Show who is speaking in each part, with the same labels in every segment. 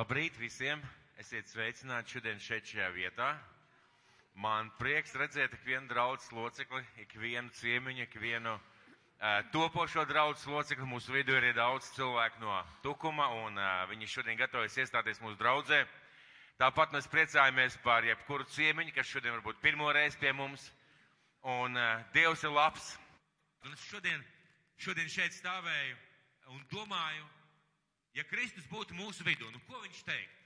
Speaker 1: Labrīt visiem! Esiet sveicināti šodien šeit šajā vietā. Man prieks redzēt ikvienu draudzes locekli, ikvienu ciemiņu, ikvienu uh, topošo draudzes locekli. Mūsu vidū ir daudz cilvēku no Tukuma, un uh, viņi šodien gatavojas iestāties mūsu draudzē. Tāpat mēs priecājamies par jebkuru ciemiņu, kas šodien varbūt pirmo reizi pie mums. Un uh, Dievs ir labs.
Speaker 2: Un es šodien, šodien šeit stāvēju un domāju, ja Kristus būtu mūsu vidū, nu ko viņš teikt?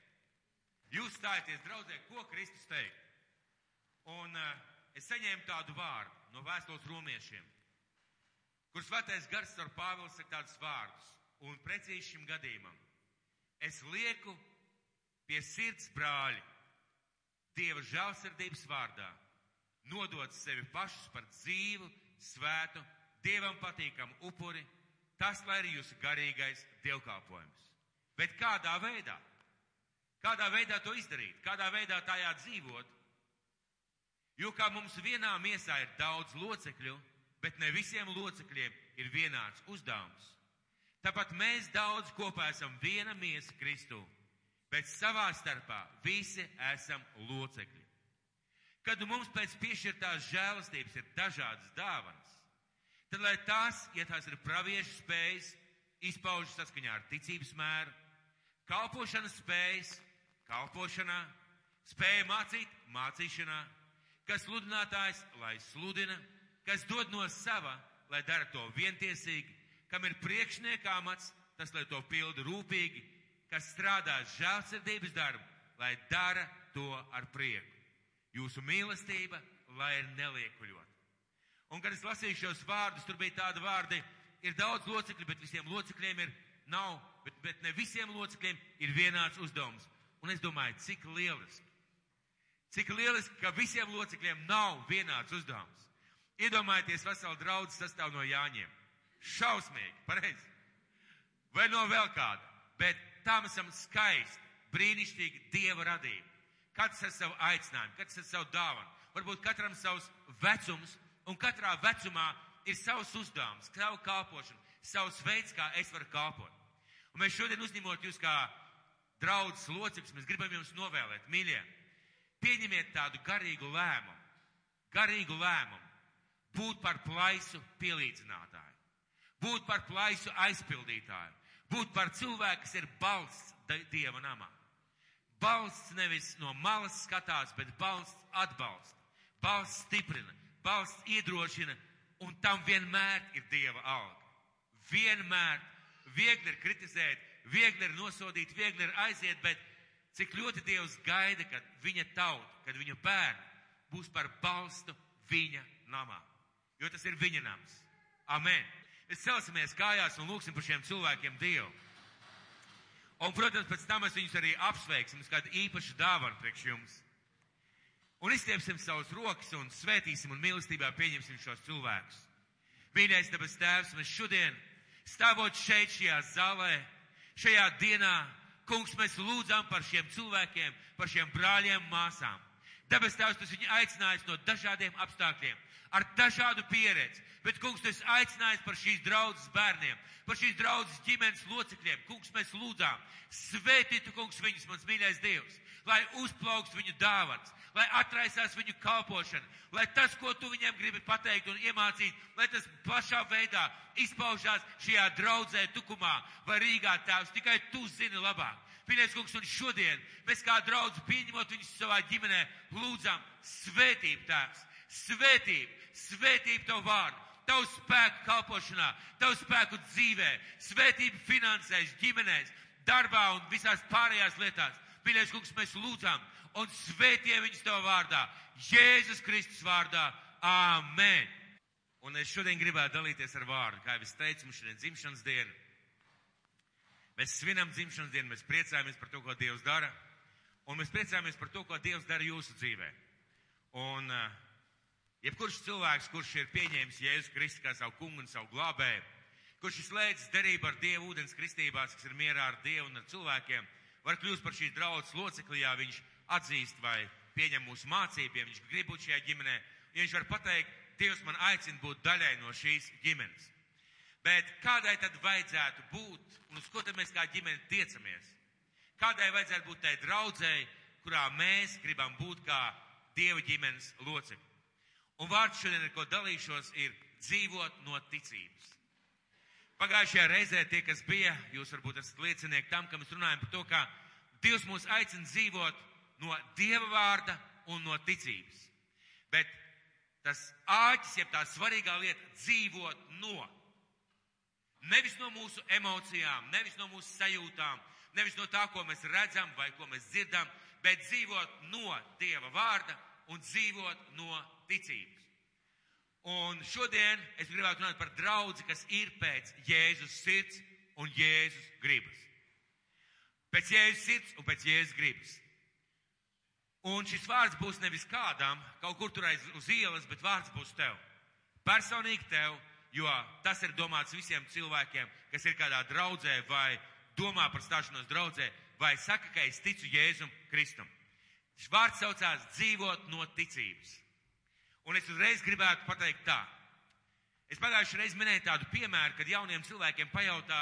Speaker 2: Jūs stājaties draudzē, ko Kristus teikt? Un uh, es saņēmu tādu vārdu no vēstules romiešiem, kur svētais gars ar Pāvilu saka tādus vārdus. Un precīzi šim gadījumam es lieku pie sirds brāļi, Dieva žēlsirdības vārdā, nodot sevi pašus par dzīvu, svētu, Dievam patīkamu upuri, tas lai ir jūsu garīgais dievkalpojums. Bet kādā veidā? Kādā veidā to izdarīt? Kādā veidā tajā dzīvot? Jo kā mums vienā miesā ir daudz locekļu, bet ne visiem locekļiem ir vienāds uzdevums. Tāpat mēs daudz kopā esam viena miesa Kristū, bet savā starpā visi esam locekļi. Kad mums pēc piešķirtās žēlastības ir dažādas dāvanas, tad lai tās, ja tās ir praviešu spējas, izpaužas saskaņā ar ticības mēru, kalpošanas spējas, kalpošanā, spēja mācīt, mācīšanā, kas sludinātājs, lai sludina, kas dod no sava, lai dara to vientiesīgi, kam ir priekšniekā mats, tas, lai to pilda rūpīgi, kas strādā žēlsirdības darbu, lai dara to ar prieku. Jūsu mīlestība, lai ir neliekuļot. Un, kad es lasīju šos vārdus, tur bija tādi vārdi, ir daudz locekļu, bet visiem locekļiem ir nav, bet, bet ne visiem locekļiem ir vienāds uzdevums. Un es domāju, cik lieliski. Cik lieliski, ka visiem locekļiem nav vienāds uzdevums. Iedomājieties, vesela draudz sastāv no Jāņiem. Šausmīgi, pareizi. Vai no vēl kāda. Bet mēs esam skaisti, brīnišķīgi Dieva radība. Katrs ar savu aicinājumu, katrs ar savu dāvanu. Varbūt katram savs vecums, un katrā vecumā ir savs uzdevums, savu kalpošanu, savs veids, kā es varu kalpot. Un mēs šodien uzņemot jūs kā draudzes locekļus, mēs gribam jums novēlēt, mīļie, pieņemiet tādu garīgu lēmumu, garīgu lēmumu, būt par plaisu pielīdzinātāju, būt par plaisu aizpildītāju, būt par cilvēku, kas ir balsts Dieva namā. Balsts nevis no malas skatās, bet balsts atbalsta, balsts stiprina, balsts iedrošina, un tam vienmēr ir Dieva alga. Vienmēr viegli ir kritizēt, viegli ir nosodīt, viegli ir aiziet, bet cik ļoti Dievs gaida, kad viņa tauta, kad viņa bērni būs par balstu viņa namā. Jo tas ir viņa nams. Amen. Mēs celsimies kājās un lūgsim par šiem cilvēkiem Dievu. Un, protams, pēc tam mēs viņus arī apsveiksim, kādu īpašu dāvanu priekš jums. Un izstiepsim savus rokas un svētīsim un mīlestībā pieņemsim šos cilvēkus. Mīļais debes tēvs, mēs šodien stāvot šeit šajā zālē, šajā dienā, kungs, mēs lūdzam par šiem cilvēkiem, par šiem brāļiem, māsām. Debes tēvs, tas viņi aicinājis no dažādiem apstākļiem, ar dažādu pieredzi, bet, kungs, tas aicinājis par šīs draudzes bērniem, par šīs draudzes ģimenes locekļiem. Kungs, mēs lūdzām, svētītu, kungs, viņus, mans mīļais Dievs, lai uzplaukst viņu dāvans, lai atraisās viņu kalpošana, lai tas, ko tu viņiem gribi pateikt un iemācīt, lai tas plašā veidā izpaužās šajā draudzē, tukumā vai Rīgā tēvs. Tikai tu zini labāk. Pīļais kungs, un šodien mēs kā draudz pieņemot viņus savā ģimenē, lūdzam svētību tēvs, svētību, svētību tavu vārdu, tavu spēku kalpošanā, tavu spēku dzīvē, svētību finansēs, ģimenēs, darbā un visās pārējās lietās. Pīļais kungs, mēs lūdzam un svētie viņus tavā vārdā, Jēzus Kristus vārdā. Āmen! Un es šodien gribētu dalīties ar vārdu, kā jau es teicu, mums šodien dzimšanas diena. Mēs svinam dzimšanas dienu, mēs priecājamies par to, ko Dievs dara, un mēs priecājamies par to, ko Dievs dara jūsu dzīvē. Un uh, jebkurš cilvēks, kurš ir pieņēmis Jēzus Kristu kā savu kungu un savu glābēju, kurš ir slēdzis derību ar Dievu ūdens kristībās, kas ir mierā ar Dievu un ar cilvēkiem, var kļūt par šīs draudzes locekli, ja viņš atzīst vai pieņem mūsu mācību, ja viņš grib būt šajā ģimenē, ja viņš var pateikt, Dievs man aicina būt daļai no šīs ģimenes. Bet kādai tad vajadzētu būt un uz ko tad mēs kā ģimene tiecamies? Kādai vajadzētu būt tai draudzēji, kurā mēs gribam būt kā Dieva ģimenes locekļi. Un vārds šodien, ar ko dalīšos, ir dzīvot no ticības. Pagājušajā reizē tie, kas bija, jūs varbūt esat liecinieki tam, ka mēs runājam par to, kā Dievs mūs aicina dzīvot no Dieva vārda un no ticības. Bet tas āķis, jeb tā svarīgā lieta - dzīvot no. Nevis no mūsu emocijām, nevis no mūsu sajūtām, nevis no tā, ko mēs redzam vai ko mēs dzirdam, bet dzīvot no Dieva vārda un dzīvot no ticības. Un šodien es gribētu runāt par draudzi, kas ir pēc Jēzus sirds un Jēzus gribas. Pēc Jēzus sirds un pēc Jēzus gribas. Un šis vārds būs nevis kādam, kaut kur tur aiz uz ielas, bet vārds būs tev. Personīgi tev, jo tas ir domāts visiem cilvēkiem, kas ir kādā draudzē vai domā par stāšanos draudzē, vai saka, ka es ticu Jēzum Kristum. Šis vārds saucās dzīvot no ticības. Un es uzreiz gribētu pateikt tā. Es pagājušajā reizē minēju tādu piemēru, kad jauniem cilvēkiem pajautā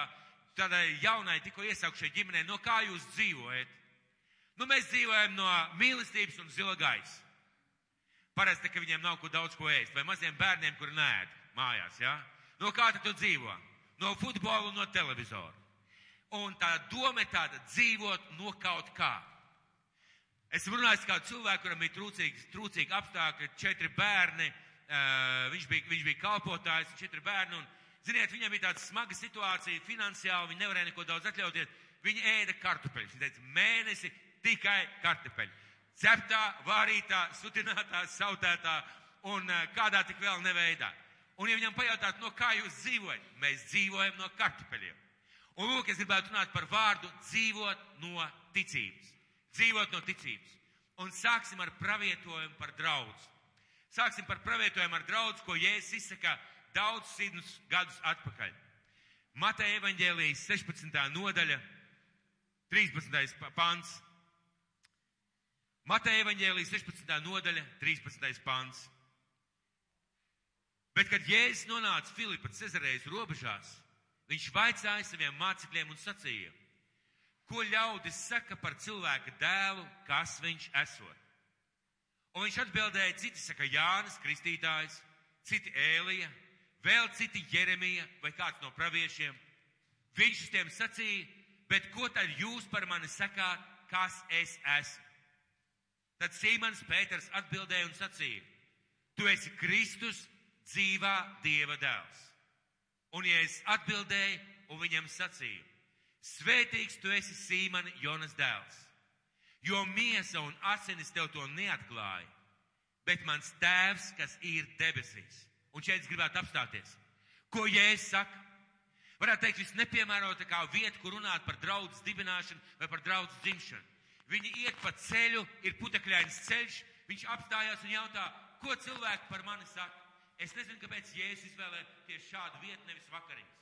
Speaker 2: tādai jaunai, tikko iesaukšai ģimenei, no kā jūs dzīvojat. Nu, mēs dzīvojam no mīlestības un zila gaisa. Parasti, ka viņiem nav ko daudz ko ēst, vai maziem bērniem, kuri nēd mājās, jā? Ja? No kā tu dzīvo? No futbola un no televizora. Un tā doma ir tāda dzīvot no kaut kā. Es runāju ar kādu cilvēku, kuram bija trūcīgi, trūcīgi apstākļi, četri bērni, uh, viņš, bija, viņš bija kalpotājs, četri bērni, un, ziniet, viņam bija tāda smaga situācija finansiāli, viņi nevarēja neko daudz atļauties. Viņi ēda kartupeļus. Viņi teica, mēnesi tikai kartupeļi. Ceptā, vārītā, sutinātā, sautētā un uh, kādā tik vēl neveidā. Un, ja viņam pajautāt, no kā jūs dzīvojat, mēs dzīvojam no kartupeļiem. Un lūk, es gribētu runāt par vārdu dzīvot no ticības. Dzīvot no ticības. Un sāksim ar pravietojumu par draudz. Sāksim par pravietojumu ar draudz, ko Jēzus izsaka daudz simtus gadus atpakaļ. Mateja evaņģēlijas 16. nodaļa, 13. pants. Mateja evaņģēlijas 16. nodaļa, 13. pants. Bet, kad Jēzus nonāca Filipa Cezarejas robežās, Viņš vaicāja saviem mācekļiem un sacīja, ko ļaudis saka par cilvēka dēlu, kas viņš esot. Un viņš atbildēja, citi saka Jānis Kristītājs, citi Ēlija, vēl citi Jeremija vai kāds no praviešiem. Viņš uz tiem sacīja, bet ko tad jūs par mani sakāt, kas es esmu? Tad Sīmans Pēters atbildēja un sacīja, tu esi Kristus, dzīvā Dieva dēls. Un ja es atbildēju un viņam sacīju, svētīgs tu esi Sīmani Jonas dēls, jo miesa un asinis tev to neatklāja, bet mans tēvs, kas ir debesīs. Un šeit es gribētu apstāties. Ko Jēzus saka? Varētu teikt, viss nepiemērotākā vieta, kur runāt par draudzes dibināšanu vai par draudzes dzimšanu. Viņi iet pa ceļu, ir putekļains ceļš, viņš apstājās un jautā, ko cilvēki par mani saka. Es nezinu, kāpēc Jēzus izvēlēja tieši šādu vietu, nevis vakariņas.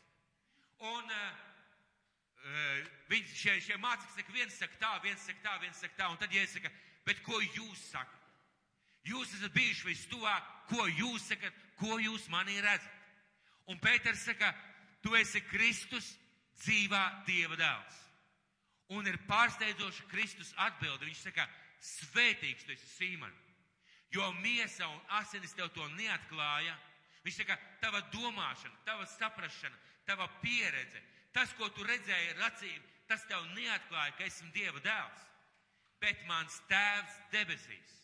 Speaker 2: Un uh, viņi, šie, šie mācekļi saka, viens saka tā, viens saka tā, viens saka tā, un tad Jēzus saka, bet ko jūs sakat? Jūs esat bijuši vistuvāk, ko jūs sakat, ko jūs manī redzat? Un Pēters saka, tu esi Kristus, dzīvā Dieva dēls. Un ir pārsteidzoši Kristus atbildi. Viņš saka, svētīgs tu esi Sīmani jo miesa un asinis tev to neatklāja. Viņš saka, tava domāšana, tava saprašana, tava pieredze, tas, ko tu redzēji ar acīm, tas tev neatklāja, ka esmu Dieva dēls. Bet mans tēvs debesīs.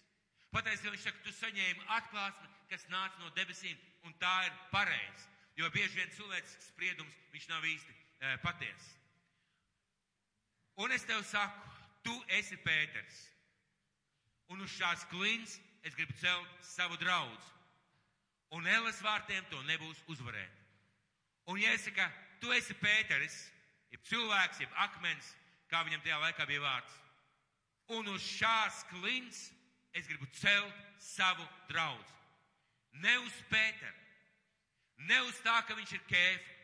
Speaker 2: Patiesībā viņš saka, tu saņēmi atklāsmi, kas nāca no debesīm, un tā ir pareizi. Jo bieži vien cilvēcisks spriedums, viņš nav īsti e, patiesa. Un es tev saku, tu esi Pēters. Un uz šās klints es gribu celt savu draugu. Un Ēlas vārtiem to nebūs uzvarēt. Un jāsaka, tu esi Pēteris, jeb cilvēks, jeb akmens, kā viņam tajā laikā bija vārds. Un uz šās klints es gribu celt savu draugu. Ne uz Pēteru, ne uz tā, ka viņš ir kēfa,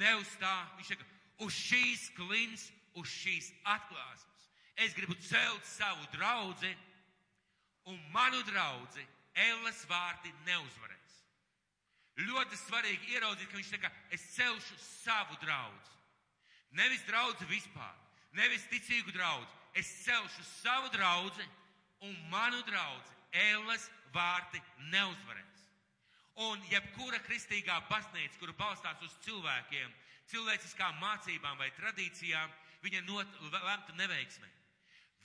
Speaker 2: ne uz tā, viņš saka, uz šīs klints, uz šīs atklāsmes. Es gribu celt savu draugu un manu draugu Ēlas vārdi neuzvarēs. Ļoti svarīgi ieraudzīt, ka viņš saka, es celšu savu draugu. Nevis draugu vispār, nevis ticīgu draudzi. Es celšu savu draudzi, un manu draudzi ēlas vārti neuzvarēs. Un jebkura kristīgā baznīca, kura balstās uz cilvēkiem, cilvēciskām mācībām vai tradīcijām, viņa not, lemta neveiksmē.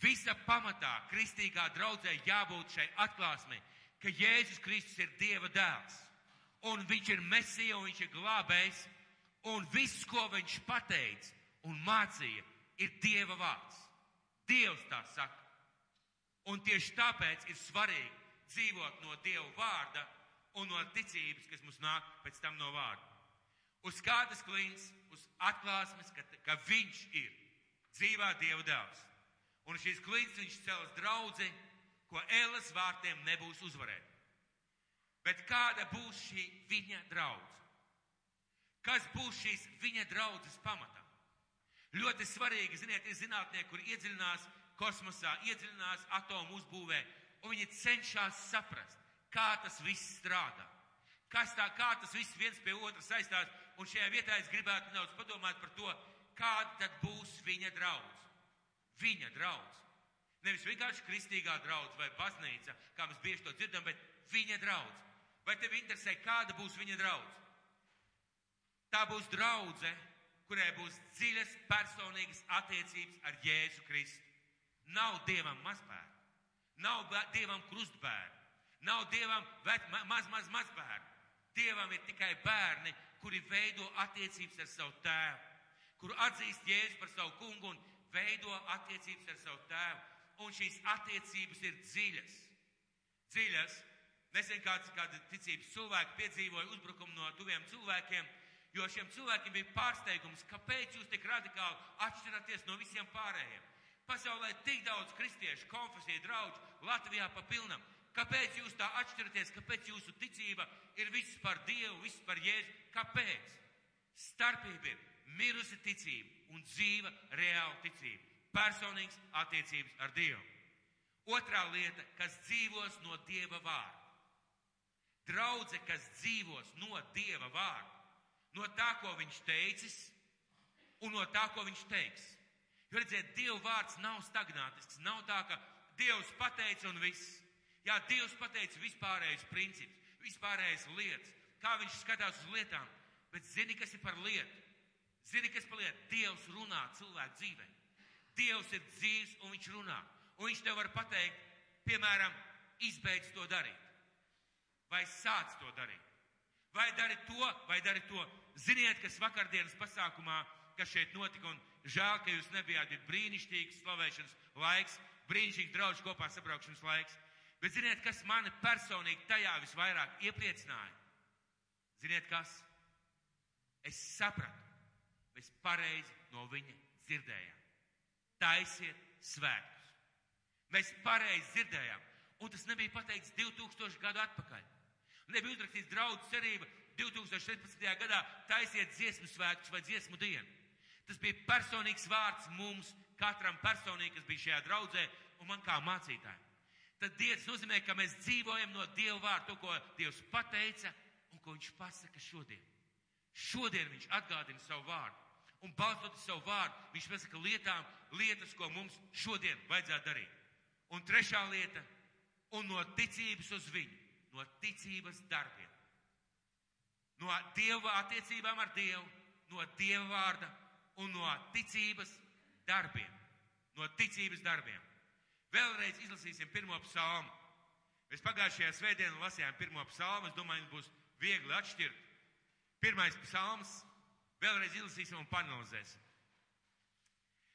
Speaker 2: Visa pamatā kristīgā draudzē jābūt šai atklāsmei, ka Jēzus Kristus ir Dieva dēls, un viņš ir mesija, un viņš ir glābējs, un viss, ko viņš pateica un mācīja, ir Dieva vārds. Dievs tā saka. Un tieši tāpēc ir svarīgi dzīvot no Dieva vārda un no ticības, kas mums nāk pēc tam no vārda. Uz kādas klīns, uz atklāsmes, ka, ka viņš ir dzīvā Dieva dēls. Un šīs klīns viņš cels draudzi, ko Ēlas vārtiem nebūs uzvarēt. Bet kāda būs šī viņa draudz? Kas būs šīs viņa draudzes pamatā? Ļoti svarīgi, ziniet, ir zinātnieki, kur iedziļinās kosmosā, iedziļinās atomu uzbūvē, un viņi cenšas saprast, kā tas viss strādā. Kas tā, kā tas viss viens pie otra saistās, un šajā vietā es gribētu nedaudz padomāt par to, kāda tad būs viņa draudz. Viņa draudz. Nevis vienkārši kristīgā draudz vai baznīca, kā mēs bieži to dzirdam, bet viņa draudz. Vai tev interesē, kāda būs viņa draudz? Tā būs draudze, kurai būs dziļas personīgas attiecības ar Jēzu Kristu. Nav dievam mazbērnu, nav dievam krustbērnu, nav dievam vet, maz, maz, mazbērnu. Dievam ir tikai bērni, kuri veido attiecības ar savu tēvu, kuru atzīst Jēzu par savu kungu un veido attiecības ar savu tēvu. Un šīs attiecības ir dziļas. Dziļas. Nesen kāds, kāda ticības cilvēki piedzīvoja uzbrukumu no tuviem cilvēkiem, jo šiem cilvēkiem bija pārsteigums, kāpēc jūs tik radikāli atšķiraties no visiem pārējiem. Pasaulē tik daudz kristiešu, konfesiju draugu, Latvijā pa pilnam. Kāpēc jūs tā atšķiraties? Kāpēc jūsu ticība ir viss par Dievu, viss par Jēzu? Kāpēc? Starpība ir mirusi ticība un dzīva reāla ticība. Personīgas attiecības ar Dievu. Otrā lieta, kas dzīvos no Dieva vārda. Draudze, kas dzīvos no Dieva vārda, no tā, ko viņš teicis, un no tā, ko viņš teiks. Jo redziet, Dieva vārds nav stagnātisks. Nav tā, ka Dievs pateica un viss. Jā, Dievs pateica vispārējais princips, vispārējais lietas, kā viņš skatās uz lietām. Bet zini, kas ir par lietu? Zini, kas par lietu? Dievs runā cilvēku dzīvē. Dievs ir dzīves un viņš runā. Un viņš tev var pateikt, piemēram, izbeidz to darīt. Vai sāc to darīt. Vai dari to, vai dari to. Ziniet, kas vakardienas pasākumā, kas šeit notika, un Žēl, ka jūs nebijāt, ir brīnišķīgs slavēšanas laiks, brīnišķīgs draudz kopā sabraukšanas laiks. Bet ziniet, kas mani personīgi tajā visvairāk iepriecināja? Ziniet, kas? Es sapratu, mēs pareizi no viņa dzirdējām. Taisiet svētus. Mēs pareizi dzirdējām, un tas nebija pateikts 2000 gadu atpakaļ. Nebija uzrakstīts draudz cerība 2016. gadā taisiet dziesmu svētus vai dziesmu dienu. Tas bija personīgs vārds mums, katram personīgi, kas bija šajā draudzē, un man kā mācītājai. Tad Dievs nozīmē, ka mēs dzīvojam no Dieva vārda, to, ko Dievs pateica un ko Viņš pasaka šodien. Šodien Viņš atgādina savu vārdu. Un balstoties savu vārdu, Viņš pasaka lietām, lietas, ko mums šodien vajadzētu darīt. Un trešā lieta, un no ticības uz viņu, no ticības darbiem. No Dieva attiecībām ar Dievu, no Dieva vārda un no ticības darbiem. No ticības darbiem. Vēlreiz izlasīsim pirmo psalmu. Mēs pagājušajā svētdienā lasījām pirmo psalmu. Es domāju, jums būs viegli atšķirt. Pirmais psalms. Vēlreiz izlasīsim un panelizēsim.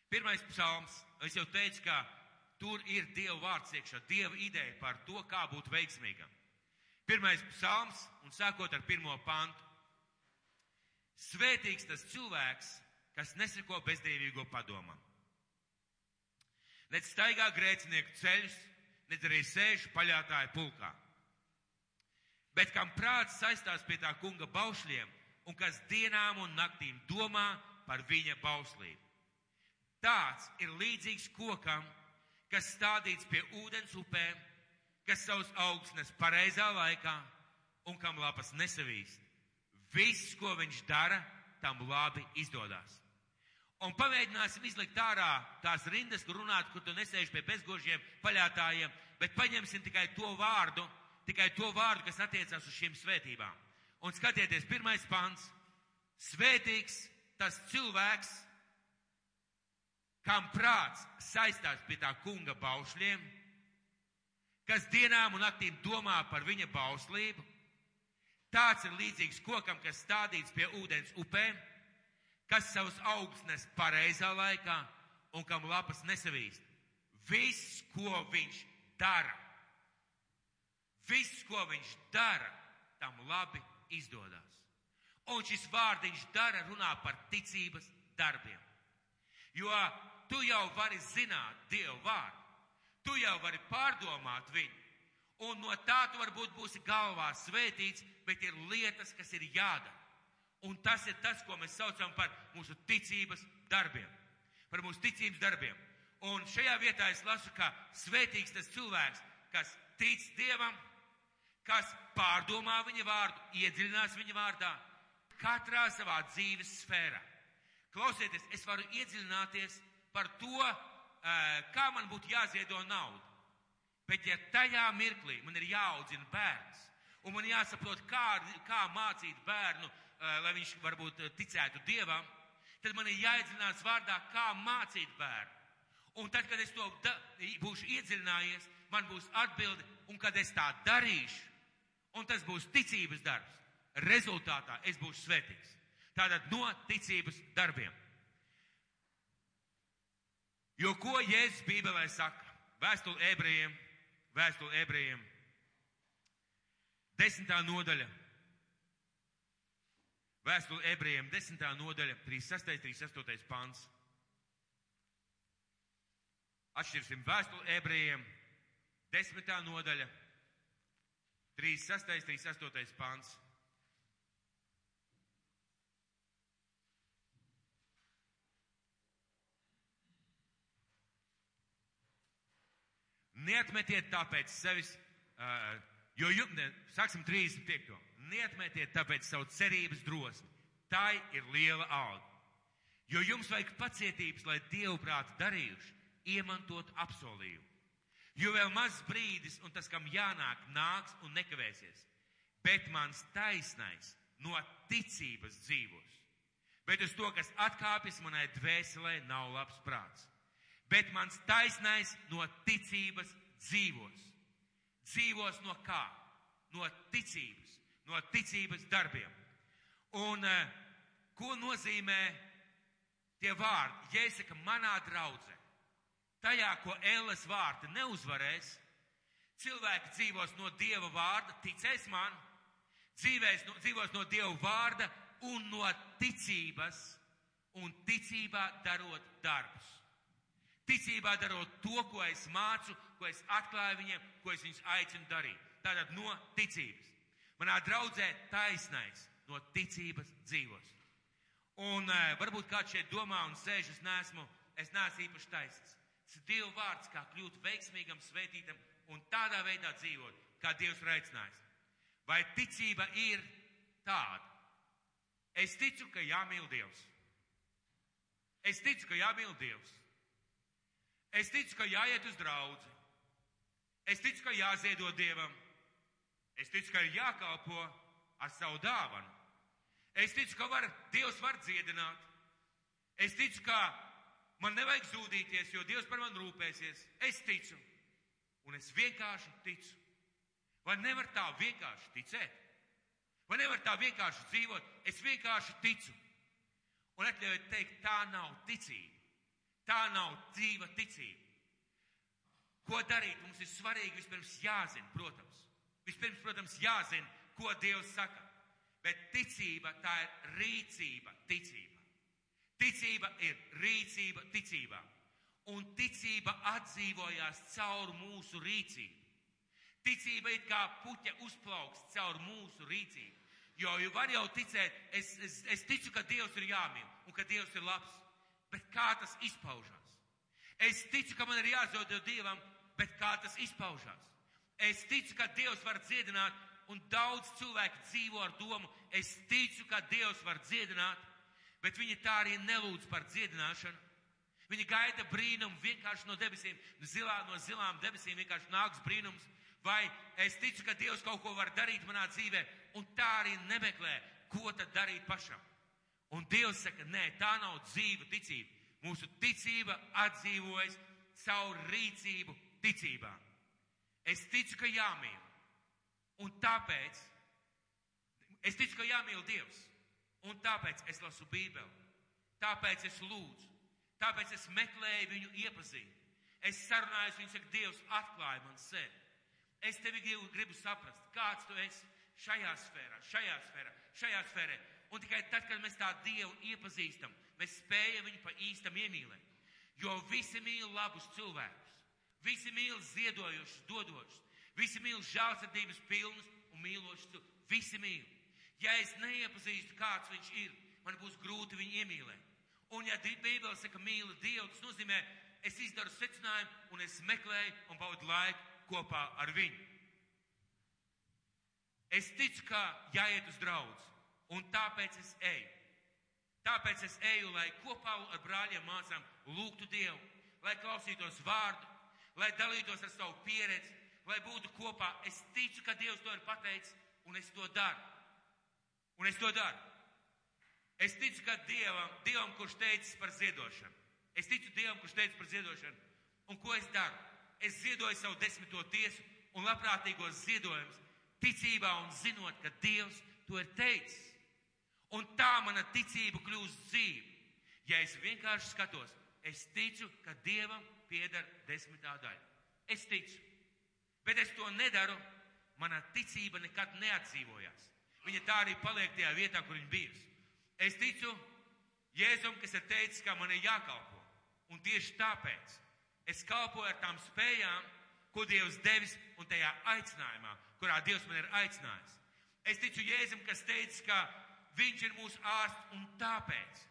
Speaker 2: Pirmais psalms. Es jau teicu, ka tur ir Dieva vārds iekšā, Dieva ideja par to, kā būt veiksmīgam. Pirmais psalms un sākot ar pirmo pantu. Svētīgs tas cilvēks, kas neseko bezdīvīgo padomam. Nec staigā grēcinieku ceļus, nec arī sēž paļātāju pulkā. Bet kam prāts saistās pie tā kunga baušļiem un kas dienām un naktīm domā par viņa bauslību. Tāds ir līdzīgs kokam, kas stādīts pie ūdens upēm, kas savus augstnes pareizā laikā un kam lapas nesavīst. Viss, ko viņš dara, tam labi izdodas. Un pamēģināsim izlikt ārā tās rindas, kur runāt, kur tu nesēž pie bezgožiem paļātājiem, bet paņemsim tikai to vārdu, tikai to vārdu, kas attiecās uz šīm svētībām. Un skatieties, pirmais pants. Svētīgs tas cilvēks, kam prāts saistās pie tā kunga baušļiem, kas dienām un naktīm domā par viņa bauslību. Tāds ir līdzīgs kokam, kas stādīts pie ūdens upēm, kas savus augus nes pareizā laikā un kam lapas nesavīst. Viss, ko viņš dara, viss, ko viņš dara, tam labi izdodas. Un šis vārdiņš dara runā par ticības darbiem. Jo tu jau vari zināt Dievu vārdu, tu jau vari pārdomāt viņu, un no tā tu varbūt būsi galvā svētīts, bet ir lietas, kas ir jādara. Un tas ir tas, ko mēs saucam par mūsu ticības darbiem. Par mūsu ticības darbiem. Un šajā vietā es lasu, ka svētīgs tas cilvēks, kas tic Dievam, kas pārdomā viņa vārdu, iedziļinās viņa vārdā, katrā savā dzīves sfērā. Klausieties, es varu iedziļināties par to, kā man būtu jāziedo nauda. Bet ja tajā mirklī man ir jāaudzina bērns, un man jāsaprot, kā, kā mācīt bērnu, lai viņš varbūt ticētu Dievam, tad man ir jāiedzinās vārdā, kā mācīt bērnu. Un tad, kad es to da, būšu iedziļinājies, man būs atbildi, un kad es tā darīšu, un tas būs ticības darbs. Rezultātā es būšu svētīgs. Tātad no ticības darbiem. Jo ko Jēzus Bībelē saka? Vēstule ebrejiem, vēstule ebrejiem, desmitā nodaļa. Vēstule ebrejiem, desmitā nodaļa, 36. 38. pants. Atšķirsim vēstuli ebrejiem, desmitā nodaļa, 36. 38. pants. Neatmetiet tāpēc sevis, uh, jo jums, ne, sāksim 35. Neatmetiet tāpēc savu cerības drosmi. Tā ir liela alga. Jo jums vajag pacietības, lai Dievu prātu darījuši, iemantot apsolījumu. Jo vēl maz brīdis, un tas, kam jānāk, nāks un nekavēsies. Bet mans taisnais no ticības dzīvos. Bet uz to, kas atkāpjas manai dvēselē, nav labs prāts. Bet mans taisnais no ticības dzīvos. Dzīvos no kā? No ticības, no ticības darbiem. Un uh, ko nozīmē tie vārdi? Ja es saku, manā draudzē, tajā, ko Ēles vārti neuzvarēs, cilvēki dzīvos no Dieva vārda, ticēs man, dzīvēs, no, dzīvos no Dieva vārda un no ticības, un ticībā darot darbus. Ticībā darot to, ko es mācu, ko es atklāju viņiem, ko es viņus aicinu darīt. Tātad no ticības. Manā draudzē taisnais no ticības dzīvos. Un uh, varbūt kāds šeit domā un sēž, es neesmu, es neesmu īpaši taisnīgs. Dieva vārds, kā kļūt veiksmīgam, svētītam un tādā veidā dzīvot, kā Dievs ir aicinājis. Vai ticība ir tāda? Es ticu, ka jāmīl Dievs. Es ticu, ka jāmīl Dievs. Es ticu, ka jāiet uz draudzi. Es ticu, ka jāziedo Dievam. Es ticu, ka ir jākalpo ar savu dāvanu. Es ticu, ka var, Dievs var dziedināt. Es ticu, ka man nevajag zūdīties, jo Dievs par mani rūpēsies. Es ticu. Un es vienkārši ticu. Vai nevar tā vienkārši ticēt? Vai nevar tā vienkārši dzīvot? Es vienkārši ticu. Un atļaujiet teikt, tā nav ticība. Tā nav dzīva ticība. Ko darīt? Mums ir svarīgi vispirms jāzina, protams. Vispirms, protams, jāzina, ko Dievs saka. Bet ticība tā ir rīcība, ticība. Ticība ir rīcība ticībā. Un ticība atdzīvojās caur mūsu rīcību. Ticība ir kā puķa uzplauks caur mūsu rīcību. Jo, jo var jau ticēt, es, es, es ticu, ka Dievs ir jāmīl un ka Dievs ir labs. Bet kā tas izpaužās? Es ticu, ka man ir jāzod Dievam, bet kā tas izpaužās? Es ticu, ka Dievs var dziedināt, un daudz cilvēku dzīvo ar domu, es ticu, ka Dievs var dziedināt, Bet viņi tā arī nelūdz par dziedināšanu. Viņi gaida brīnumu vienkārši no debesīm, zilā, no zilām debesīm vienkārši nāks brīnums. Vai es ticu, ka Dievs kaut ko var darīt manā dzīvē, un tā arī nemeklē, ko tad darīt pašam. Un Dievs saka, nē, tā nav dzīva ticība. Mūsu ticība atdzīvojas caur rīcību ticībā. Es ticu, ka jāmīl. Un tāpēc es ticu, ka jāmīl Dievs. Un tāpēc es lasu Bībeli. Tāpēc es lūdzu. Tāpēc es meklēju viņu iepazīt. Es sarunājos, viņš saka, Dievs atklāja man sevi. Es tevi gribu, gribu saprast, kāds tu esi šajā sfērā, šajā sfērā, šajā sfērā. Un tikai tad, kad mēs tā Dievu iepazīstam, mēs spējam viņu pa īstam iemīlēt. Jo visi mīl labus cilvēkus, visi mīl ziedojošus, dodošus, visi mīl žēlsirdības pilnus un mīlošus. Visi mīl. Ja es neiepazīstu, kāds viņš ir, man būs grūti viņu iemīlēt. Un ja Bībele saka, mīli Dievu, tas nozīmē, es izdaru secinājumu un es meklēju un pavadu laiku kopā ar viņu. Es ticu, ka jāiet uz draudz, un tāpēc es eju. Tāpēc es eju, lai kopā ar brāļiem mācām lūgtu Dievu, lai klausītos vārdu, lai dalītos ar savu pieredzi, lai būtu kopā. Es ticu, ka Dievs to ir pateicis, un es to daru. Un es to daru. Es ticu, ka Dievam, Dievam, kurš teicis par ziedošanu. Es ticu Dievam, kurš teicis par ziedošanu. Un ko es daru? Es ziedoju savu desmito tiesu un labprātīgos ziedojumus, ticībā un zinot, ka Dievs to ir teicis. Un tā mana ticība kļūst dzīva. Ja es vienkārši skatos, es ticu, ka Dievam pieder desmitā daļa. Es ticu. Bet es to nedaru, mana ticība nekad neatdzīvojās. Viņa tā arī paliek tajā vietā, kur viņa bijusi. Es ticu Jēzum, kas ir teicis, ka man ir jākalpo. Un tieši tāpēc es kalpoju ar tām spējām, ko Dievs devis un tajā aicinājumā, kurā Dievs man ir aicinājis. Es ticu Jēzum, kas teica, ka Viņš ir mūsu ārsts un tāpēc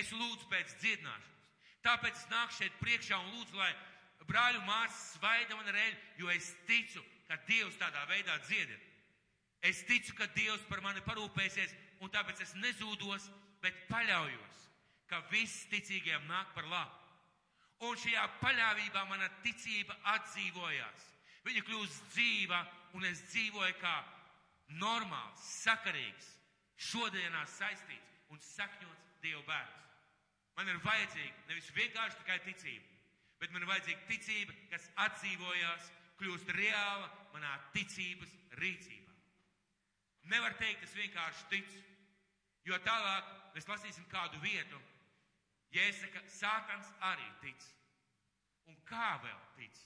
Speaker 2: es lūdzu pēc dziedināšanas. Tāpēc es nāku šeit priekšā un lūdzu, lai brāļu māsas svaida man ar eļu, jo es ticu, ka Dievs tādā veidā dziedina. Es ticu, ka Dievs par mani parūpēsies un tāpēc es nezūdos, bet paļaujos, ka viss ticīgiem nāk par labu. Un šajā paļāvībā mana ticība atdzīvojās. Viņa kļūst dzīva, un es dzīvoju kā normāls, sakarīgs, šodienās saistīts un sakņots Dieva bērns. Man ir vajadzīga nevis vienkārši tikai ticība, bet man ir vajadzīga ticība, kas atdzīvojās, kļūst reāla manā ticības rīcībā. Nevar teikt, es vienkārši ticu. Jo tālāk mēs lasīsim kādu vietu. Jēzus saka, Sātans arī tic. Un kā vēl tic?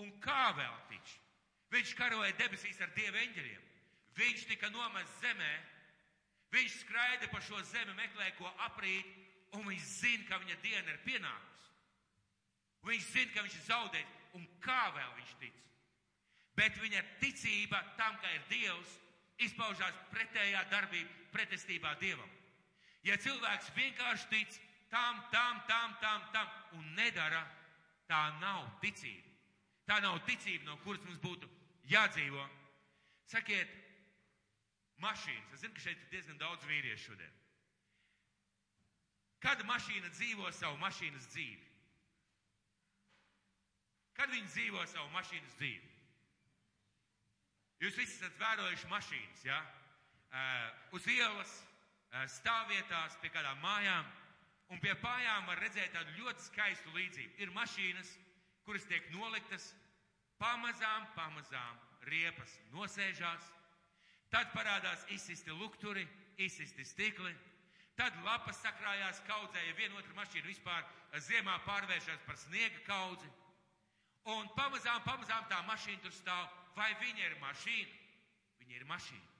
Speaker 2: Un kā vēl tic? Viņš karoja debesīs ar dievu eņģeļiem. Viņš tika nomests zemē. Viņš skraida pa šo zemi, meklē, ko aprīt, un viņš zina, ka viņa diena ir pienākusi. Viņš zina, ka viņš ir zaudējis, un kā vēl viņš tic. Bet viņa ticība tam, ka ir Dievs, izpaužās pretējā darbība, pretestībā Dievam. Ja cilvēks vienkārši tic tam, tam, tam, tam, tam un nedara, tā nav ticība. Tā nav ticība, no kuras mums būtu jādzīvo. Sakiet, mašīnas. Es zinu, ka šeit ir diezgan daudz vīriešu šodien. Kad mašīna dzīvo savu mašīnas dzīvi? Kad viņi dzīvo savu mašīnas dzīvi? Jūs visi esat vērojuši mašīnas, ja? Uh, uz ielas, uh, stāvvietās, pie kādām mājām. Un pie mājām var redzēt tādu ļoti skaistu līdzību. Ir mašīnas, kuras tiek noliktas, pamazām, pamazām riepas nosēžās. Tad parādās izsisti lukturi, izsisti stikli. Tad lapas sakrājās kaudzē, ja vienotru mašīnu vispār ziemā pārvēršas par sniega kaudzi. Un pamazām, pamazām tā mašīna tur stāv. Vai viņa ir mašīna? Viņa ir mašīna.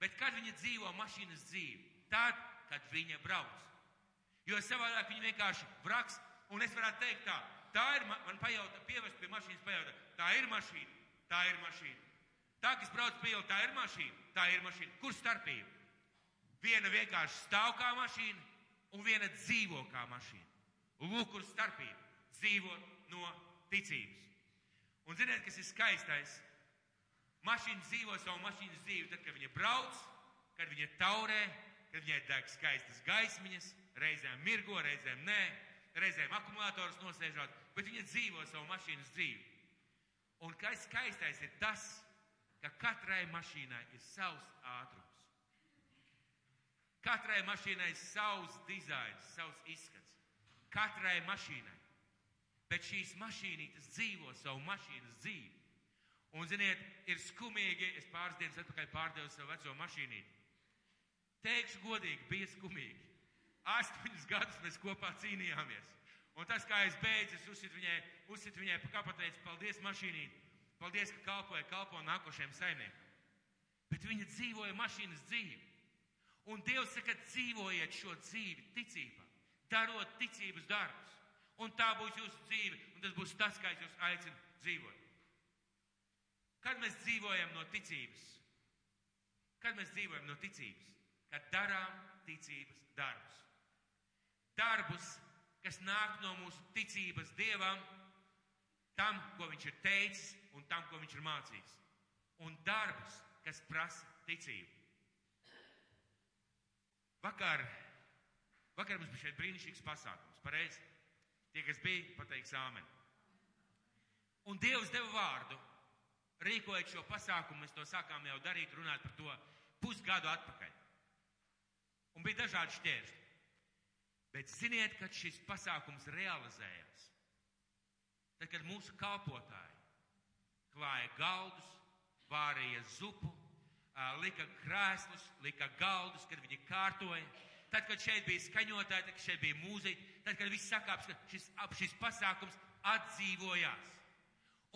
Speaker 2: Bet kad viņa dzīvo mašīnas dzīvi? Tad, kad viņa brauc. Jo savādāk viņa vienkārši braks, un es varētu teikt tā, tā ir, man pajautā, pievest pie mašīnas pajautā, tā ir mašīna, tā ir mašīna. Tā, kas brauc pie ielu, tā ir mašīna, tā ir mašīna. Kur starpība? Viena vienkārši stāv kā mašīna, un viena dzīvo kā mašīna. Lūk, kur starpība. Dzīvot no ticības. Un ziniet, kas ir skaistais? Mašīna dzīvo savu mašīnas dzīvi, tad, kad viņa brauc, kad viņa taurē, kad viņai deg skaistas gaismiņas, reizēm mirgo, reizēm nē, reizēm akumulators nosēžot, bet viņa dzīvo savu mašīnas dzīvi. Un kas skaistais ir tas, ka katrai mašīnai ir savs ātrums. Katrai mašīnai ir savs dizains, savs izskats. Katrai mašīnai. Bet šīs mašīnītes dzīvo savu mašīnas dzīvi. Un, ziniet, ir skumīgi, es pāris dienas atpakaļ pārdevu savu veco mašīnīti. Teikšu godīgi, bija skumīgi. Astoņus gadus mēs kopā cīnījāmies. Un tas, kā es beidzu, es uzsit viņai, uzsit viņai pa kapateicu, paldies mašīnīt, paldies, ka kalpoja, kalpo nākošajiem saimniekiem. Bet viņa dzīvoja mašīnas dzīvi. Un Dievs saka, dzīvojiet šo dzīvi ticībā, darot ticības darbus. Un tā būs jūsu dzīve, un tas būs tas, kā es jūs aicinu dzīvot. Kad mēs dzīvojam no ticības? Kad mēs dzīvojam no ticības? Kad darām ticības darbus. Darbus, kas nāk no mūsu ticības Dievam, tam, ko Viņš ir teicis un tam, ko Viņš ir mācījis. Un darbus, kas prasa ticību. Vakar, vakar mums bija šeit brīnišķīgs pasākums, pareizi? Tie, kas bija, pateiks āmen. Un Dievs deva vārdu, rīkojot šo pasākumu, mēs to sākām jau darīt, runāt par to pusgadu atpakaļ. Un bija dažādi šķēršļi. Bet ziniet, kad šis pasākums realizējās, tad, kad mūsu kalpotāji klāja galdus, vārīja zupu, lika krēslus, lika galdus, kad viņi kārtoja, tad, kad šeit bija skaņotāji, tad, kad šeit bija mūziķi, tad, kad viss sakāps, šis, šis pasākums atdzīvojās.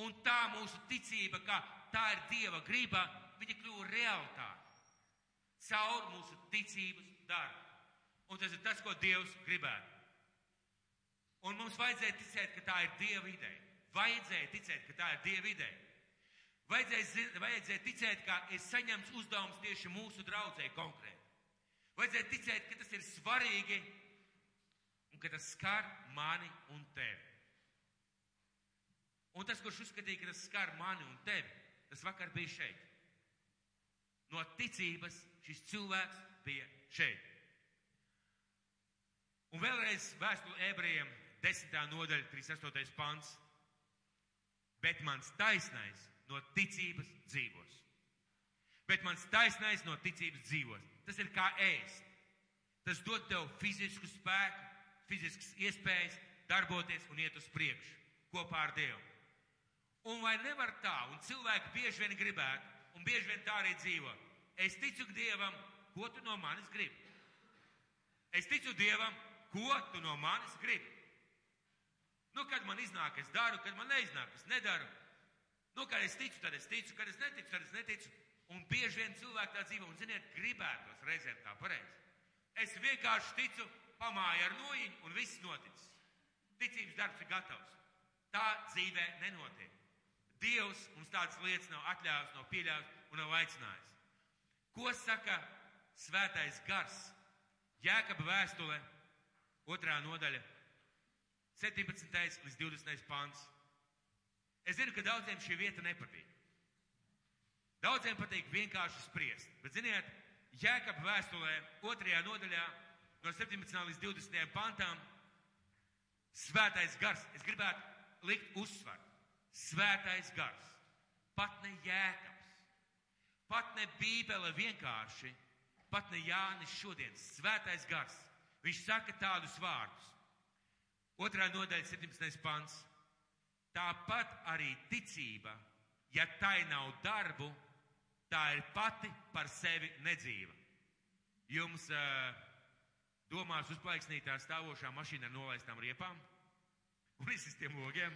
Speaker 2: Un tā mūsu ticība, ka tā ir Dieva griba, viņa kļuva realitāte. Caur mūsu ticības darbu. Un tas ir tas, ko Dievs gribētu. Un mums vajadzēja ticēt, ka tā ir Dieva ideja. Vajadzēja ticēt, ka tā ir Dieva ideja. Vajadzēja, vajadzēja ticēt, ka ir saņemts uzdevums tieši mūsu draudzē konkrēti. Vajadzēja ticēt, ka tas ir svarīgi un ka tas skar mani un tevi. Un tas, kurš uzskatīja, ka tas skar mani un tevi, tas vakar bija šeit. No ticības šis cilvēks bija šeit. Un vēlreiz vēstule ebrejiem, 10. nodaļa, 38. pants. Bet mans taisnais no ticības dzīvos. Bet mans taisnais no ticības dzīvos. Tas ir kā ēst. Tas dod tev fizisku spēku, fiziskas iespējas darboties un iet uz priekšu kopā ar Dievu. Un vai nevar tā, un cilvēki bieži vien gribētu, un bieži vien tā arī dzīvo. Es ticu Dievam, ko tu no manis gribi? Es ticu Dievam, ko tu no manis gribi? Nu, kad man iznāk, es daru, kad man neiznāk, es nedaru. Nu, kad es ticu, tad es ticu, kad es neticu, tad es neticu. Un bieži vien cilvēki tā dzīvo, un ziniet, gribētos reizēm tā pareizi. Es vienkārši ticu, pamāju ar nojiņu, un viss noticis. Ticības darbs ir gatavs. Tā dzīvē nenotiek. Dievs mums tādas lietas nav atļāvis, nav pieļāvis un nav aicinājis. Ko saka svētais gars? Jēkaba vēstule, otrā nodaļa, 17. līdz 20. pāns. Es zinu, ka daudziem šī vieta nepatīk. Daudziem patīk vienkārši spriest, bet ziniet, Jēkab vēstulē otrajā nodaļā no 17. līdz 20. pantām svētais gars, es gribētu likt uzsvaru, svētais gars, pat ne Jēkabs, pat ne Bībele vienkārši, pat ne Jānis šodien, svētais gars, viņš saka tādus vārdus. Otrā nodaļa, 17. pants. Tāpat arī ticība, ja tai nav darbu, tā ir pati par sevi nedzīva. Jums uh, domās uzplaiksnītā stāvošā mašīna ar nolaistām riepām un izsistiem logiem?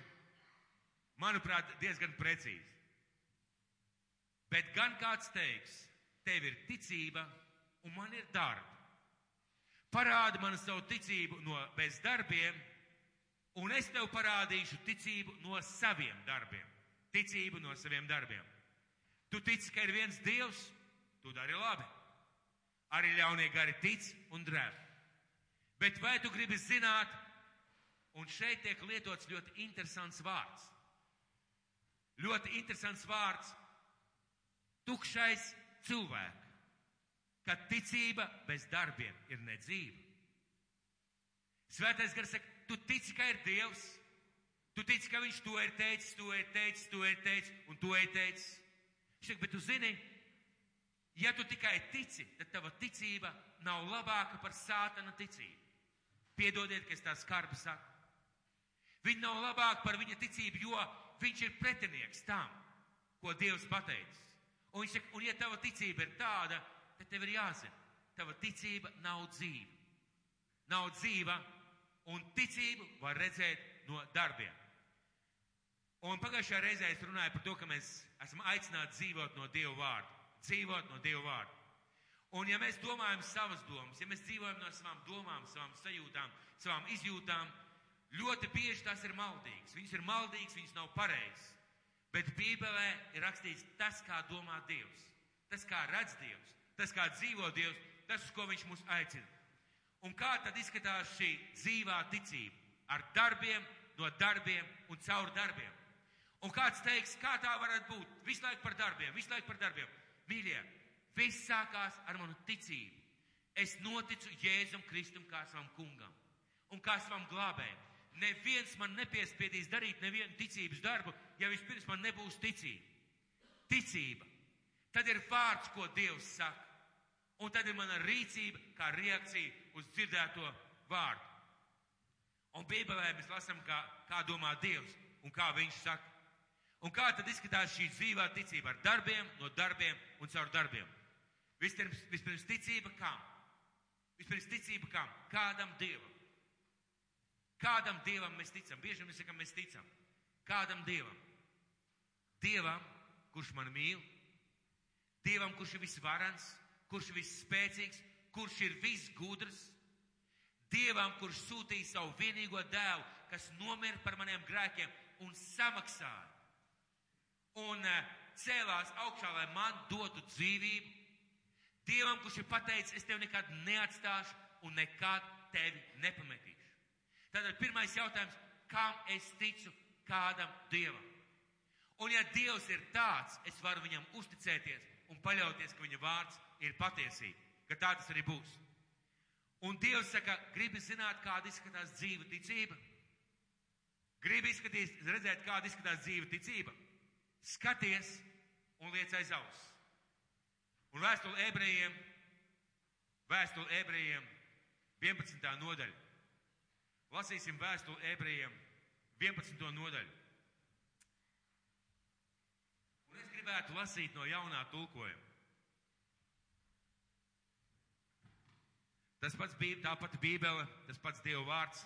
Speaker 2: Manuprāt, diezgan precīzi. Bet gan kāds teiks, tev ir ticība un man ir darbi. Parādi man savu ticību no bez darbiem, un es tev parādīšu ticību no saviem darbiem. Ticību no saviem darbiem. Tu tici, ka ir viens Dievs, tu dari labi. Arī ļaunie gari tic un drēb. Bet vai tu gribi zināt, un šeit tiek lietots ļoti interesants vārds. Ļoti interesants vārds - tukšais cilvēks. tad ticība bez darbiem ir nedzīva. Svētais gars saka, tu tici, ka ir Dievs, tu tici, ka Viņš to ir teicis, to ir teicis, to ir teicis un to ir teicis. Viņš saka, bet tu zini, ja tu tikai tici, tad tava ticība nav labāka par sātana ticību. Piedodiet, ka es tā skarbi saku. Viņa nav labāka par viņa ticību, jo viņš ir pretinieks tam, ko Dievs pateicis. Un viņš saka, un ja tava ticība ir tāda, tad tev ir jāzina, tava ticība nav dzīva. Nav dzīva, un ticību var redzēt no darbiem. Un pagājušajā reizē es runāju par to, ka mēs esam aicināti dzīvot no Dieva vārda. Dzīvot no Dieva vārda. Un ja mēs domājam savas domas, ja mēs dzīvojam no savām domām, savām sajūtām, savām izjūtām, ļoti bieži tas ir maldīgs. Viņas ir maldīgs, viņas nav pareizas. Bet Bībelē ir rakstīts tas, kā domā Dievs, tas, kā redz Dievs, tas, kā dzīvo Dievs, tas, uz ko Viņš mūs aicina. Un kā tad izskatās šī dzīvā ticība? Ar darbiem, no darbiem un caur darbiem. Un kāds teiks, kā tā varētu būt? Visu laiku par darbiem, visu laiku par darbiem. Mīļie, viss sākās ar manu ticību. Es noticu Jēzum Kristum kā savam kungam un kā savam glābējam. Neviens man nepiespiedīs darīt nevienu ticības darbu, ja vispirms man nebūs ticība. Ticība. Tad ir vārds, ko Dievs saka. Un tad ir mana rīcība kā reakcija uz dzirdēto vārdu. Un Bībelē mēs lasām, kā, kā domā Dievs un kā Viņš saka. Un kā tad izskatās šī dzīvā ticība ar darbiem, no darbiem un caur darbiem? Vispirms, vispirms ticība kam? Vispirms ticība kam? Kādam Dievam. Kādam Dievam mēs ticam? Bieži mēs sakam, mēs ticam. Kādam Dievam? Dievam, kurš man mīl, Dievam, kurš ir visvarans, kurš ir visspēcīgs, kurš ir visgudrs, Dievam, kurš sūtīja savu vienīgo dēlu, kas nomira par maniem grēkiem un samaksāja. Un uh, cēlās augšā, lai man dotu dzīvību. Dievam, kurš ir pateicis, es tevi nekad neatstāšu un nekad tevi nepametīšu. Tātad pirmais jautājums, kam es ticu kādam Dievam? Un ja Dievs ir tāds, es varu viņam uzticēties un paļauties, ka viņa vārds ir patiesība, ka tā tas arī būs. Un Dievs saka, gribi zināt, kāda izskatās dzīva ticība? Gribi izskatīt, redzēt, kāda izskatās dzīva ticība? Skaties un liec aiz auss. Un vēstule ebrejiem, vēstule ebrejiem, 11. nodaļa. Lasīsim vēstuli ebrejiem 11. nodaļu. Un es gribētu lasīt no jaunā tulkojuma. Tas pats bija tā pati Bībele, tas pats Dieva vārds.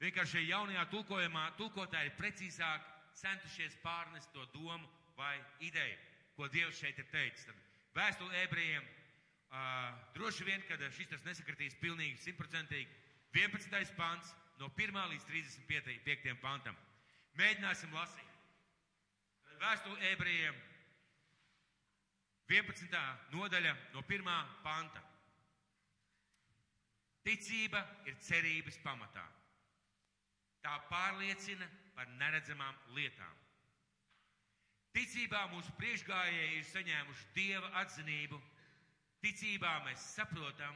Speaker 2: Vienkārši jaunajā tulkojumā tulkotāji precīzāk centušies pārnest to domu vai ideju, ko Dievs šeit ir teicis. Tad vēstuli ebrejiem uh, droši vien, kad šis tas nesakritīs pilnīgi simtprocentīgi. 11. pants no 1 līdz 35. pantam. Mēģināsim lasīt. Vēstuli ebrejiem 11. nodaļa no 1. panta. Ticība ir cerības pamatā. Tā pārliecina par neredzamām lietām. Ticībā mūsu priekšgājēji ir saņēmuši dieva atzinību. Ticībā mēs saprotam,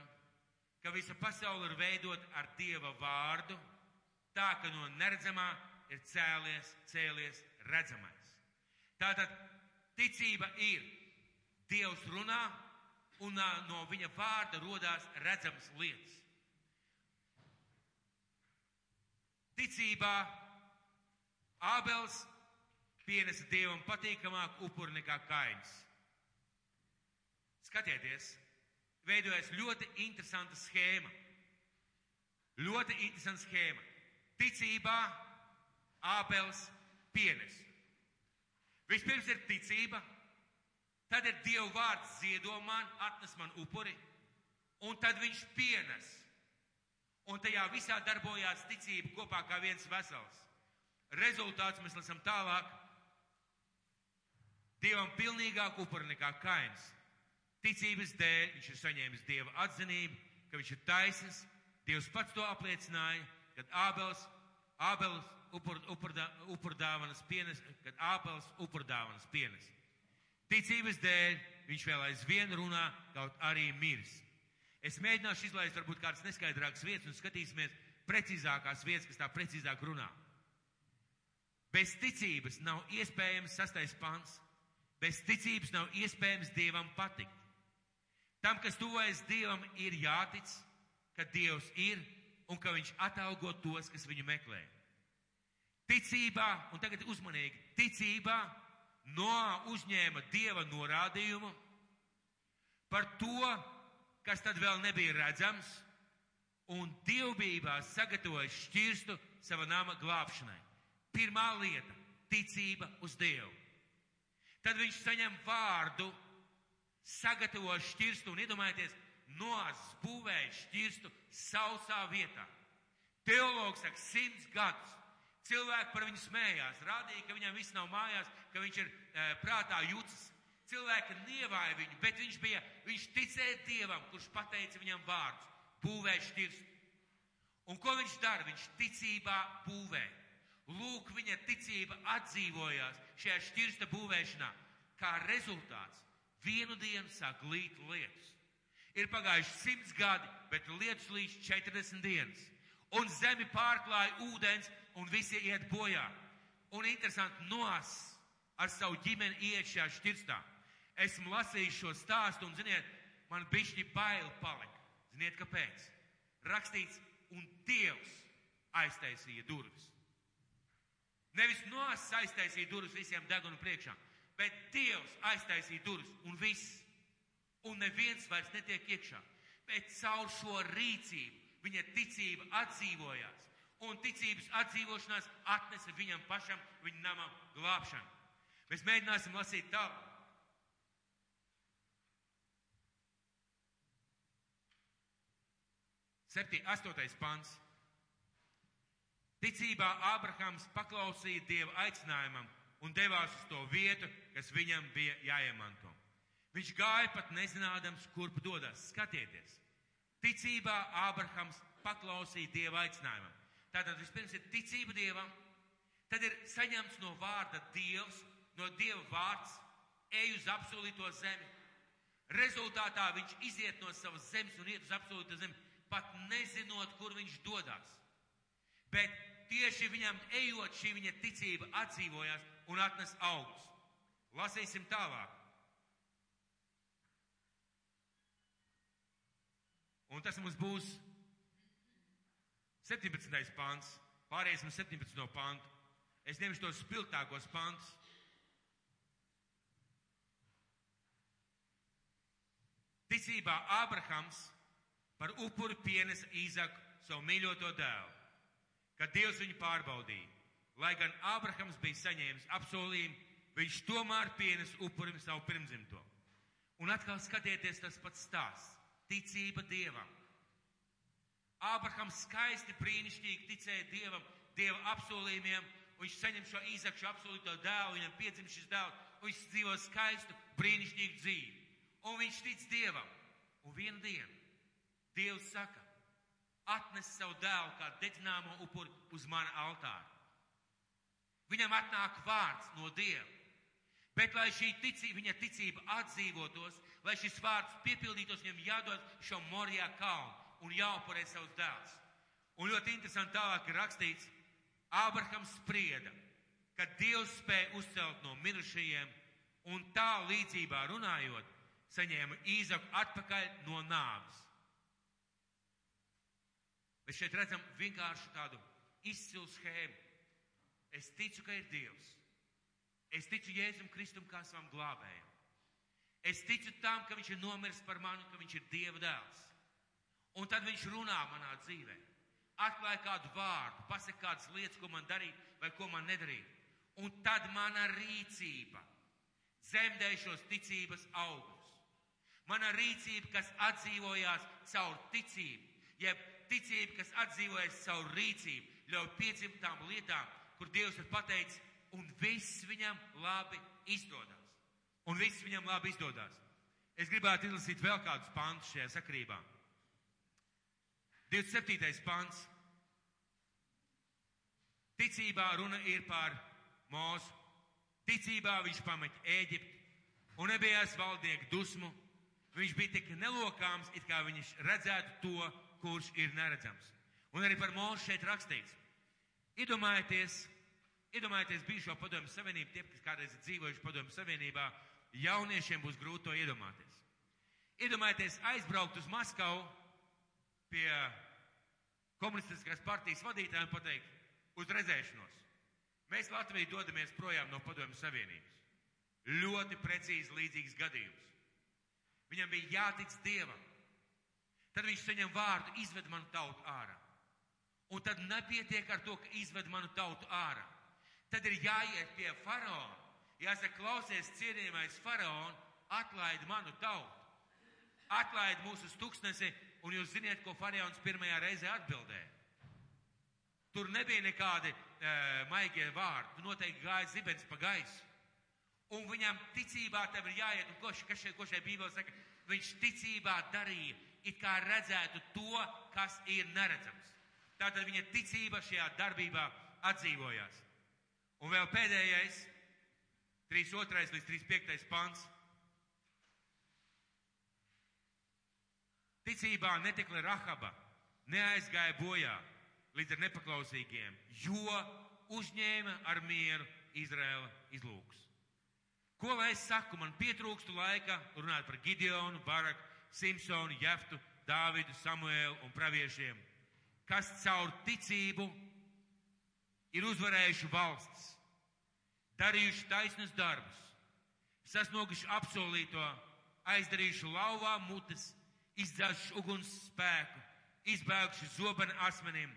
Speaker 2: ka visa pasaule ir veidot ar dieva vārdu, tā ka no neredzamā ir cēlies, cēlies redzamais. Tātad ticība ir Dievs runā un no viņa vārda rodās redzamas lietas. Ticībā Ābels pienesa Dievam patīkamāku upuri nekā Kains. Skatieties, veidojas ļoti interesanta schēma. Ļoti interesanta schēma. Ticībā Ābels pienes. Vispirms ir ticība, tad ir Dieva vārds ziedo man, atnes man upuri, un tad viņš pienes. Un tajā visā darbojās ticība kopā kā viens vesels. Rezultāts mēs lasām tālāk. Dievam pilnīgāk upuri nekā kains. Ticības dēļ viņš ir saņēmis Dieva atzinību, ka viņš ir taisns. Dievs pats to apliecināja, kad Ābels, Ābels upur, upurdāvanas pienes, kad Ābels upurdāvanas pienes. Ticības dēļ viņš vēl aizvien runā, kaut arī mirs. Es mēģināšu izlaist varbūt kādas neskaidrākas vietas un skatīsimies precīzākās vietas, kas tā precīzāk runā. Bez ticības nav iespējams sastais pants. Bez ticības nav iespējams Dievam patikt. Tam, kas tuvojas Dievam, ir jātic, ka Dievs ir un ka Viņš atalgo tos, kas viņu meklē. Ticībā, un tagad uzmanīgi, ticībā Noā uzņēma Dieva norādījumu par to, kas tad vēl nebija redzams, un dievbībā sagatavoja šķirstu sava nama glābšanai. Pirmā lieta - ticība uz Dievu. Tad viņš saņem vārdu, sagatavo šķirstu un iedomājieties, Noās būvēja šķirstu sausā vietā. Teologs saka, simts gadus. Cilvēki par viņu smējās, rādīja, ka viņam viss nav mājās, ka viņš ir e, prātā jūtas. Cilvēki nievāja viņu, bet viņš bija, viņš ticēja Dievam, kurš pateica viņam vārdus, būvēja šķirstu. Un ko viņš dara? Viņš ticībā būvē. Lūk, viņa ticība atdzīvojās šajā šķirsta būvēšanā. Kā rezultāts vienu dienu sāk līt lietus. Ir pagājuši simts gadi, bet lietus līdz 40 dienas. Un zemi pārklāja ūdens, un visi iet bojā. Un interesanti, Noas ar savu ģimeni iet šajā šķirstā. Esmu lasījis šo stāstu, un, ziniet, man bišķi bail palika. Ziniet, kāpēc? Rakstīts, un Dievs aiztaisīja durvis. Nevis Noas aiztaisīja durvis visiem degunu priekšā, bet Dievs aiztaisīja durvis, un viss. Un neviens vairs netiek iekšā. Bet caur šo rīcību viņa ticība atdzīvojās un ticības atdzīvošanās atnesa viņam pašam, viņa namam glābšanu. Mēs mēģināsim lasīt tālāk. Septī, astotais pants. Ticībā Ābrahams paklausīja Dieva aicinājumam un devās uz to vietu, kas viņam bija jāiemanto. Viņš gāja pat nezinādams, kurp dodas. Skatieties! Ticībā Ābrahams paklausīja Dieva aicinājumam. Tātad vispirms ir ticība Dievam, tad ir saņemts no vārda Dievs, no Dieva vārds, ej uz apsolīto zemi. Rezultātā viņš iziet no savas zemes un iet uz apsolīto zemi, pat nezinot, kur viņš dodas. Bet tieši viņam ejot, šī viņa ticība atdzīvojās un atnes augus. Lasīsim tālāk. Un tas mums būs 17. pāns. Pāriesim 17. pāntu. Es ņemšu tos spilgtākos pāntus. Ticībā Ābrahams par upuri pienesa Īzaku savu mīļoto dēlu, kad Dievs viņu pārbaudīja. Lai gan Ābrahams bija saņēmis apsolījumu, viņš tomēr pienesa upurim savu pirmzimto. Un atkal skatieties tas pats stāsts - ticība Dievam. Ābrahams skaisti, brīnišķīgi ticēja Dievam, Dieva apsolījumiem, viņš saņem šo īzaku, šo apsolīto dēlu, viņam piedzim šis dēls, viņš dzīvo skaistu, brīnišķīgu dzīvi. Un viņš tic Dievam. Un vienu dienu Dievs saka, atnes savu dēlu kā dedzināmo upuri uz mana altāra. Viņam atnāk vārds no Dieva. Bet, lai šī ticība, viņa ticība atdzīvotos, lai šis vārds piepildītos, viņam jādod šo Morijā kalnu un jāupurē savus dēls. Un ļoti interesanti tālāk ir rakstīts, Ābrahams sprieda, ka Dievs spēja uzcelt no mirušajiem un tā līdzībā runājot, saņēma īzaku atpakaļ no nāves. Mēs šeit redzam vienkārši tādu izcilu schēmu. Es ticu, ka ir Dievs. Es ticu Jēzum Kristum kā savam glābējam. Es ticu tam, ka Viņš ir nomiris par mani, ka Viņš ir Dieva dēls. Un tad viņš runā manā dzīvē. Atklāja kādu vārdu, pasaka kādas lietas, ko man darīt vai ko man nedarīt. Un tad mana rīcība dzemdē šos ticības augļus. Mana rīcība, kas atdzīvojās caur ticību, jeb ticība, kas atdzīvojas caur rīcību, ļauj piedzimt tām lietām, kur Dievs ir pateicis, un viss viņam labi izdodas. Un viss viņam labi izdodas. Es gribētu izlasīt vēl kādus pantus šajā sakrībā. 27. pants. Ticībā runa ir par mūsu. Ticībā viņš pamet Ēģipti, un nebijās valdnieku dusmu. Viņš bija tik nelokāms, it kā viņš redzētu to, kurš ir neredzams. Un arī par mūsu šeit rakstīts. Iedomājieties, iedomājieties bijušo padomu savienību, tie, kas kādreiz ir dzīvojuši padomu savienībā, jauniešiem būs grūti to iedomāties. Iedomājieties aizbraukt uz Maskavu pie komunistiskās partijas vadītājiem un pateikt, uz redzēšanos. Mēs Latviju dodamies projām no padomju savienības. Ļoti precīzi līdzīgs gadījums. Viņam bija jātic Dievam. Tad viņš saņem vārdu, izved manu tautu ārā. Un tad nepietiek ar to, ka izved manu tautu ārā. Tad ir jāiet pie faraona. Jāsaka, klausies, cienījamais faraon, atlaid manu tautu. Atlaid mūsu stuksnesi, un jūs ziniet, ko faraons pirmajā reizē atbildēja. Tur nebija nekādi e, maigie vārdi. Noteikti gāja zibens pa gaisu. Un viņam ticībā tev ir jāiet, un ko, kas šeit, ko šeit Bībelē saka, viņš ticībā darīja, it kā redzētu to, kas ir neredzams. Tātad viņa ticība šajā darbībā atdzīvojās. Un vēl pēdējais, 3.2. līdz 3.5. pants. Ticībā netikla Rahaba, neaizgāja bojā līdz ar nepaklausīgiem, jo uzņēma ar mieru Izraela izlūks. Ko lai es saku, man pietrūkstu laika runāt par Gideonu, Baraku, Simpsonu, Jeftu, Dāvidu, Samuēlu un praviešiem, kas caur ticību ir uzvarējuši valsts, darījuši taisnus darbus, sasnieguši apsolīto, aizdarījuši lauvā mutes, izdzēsuši uguns spēku, izbēguši zobenu asmenim,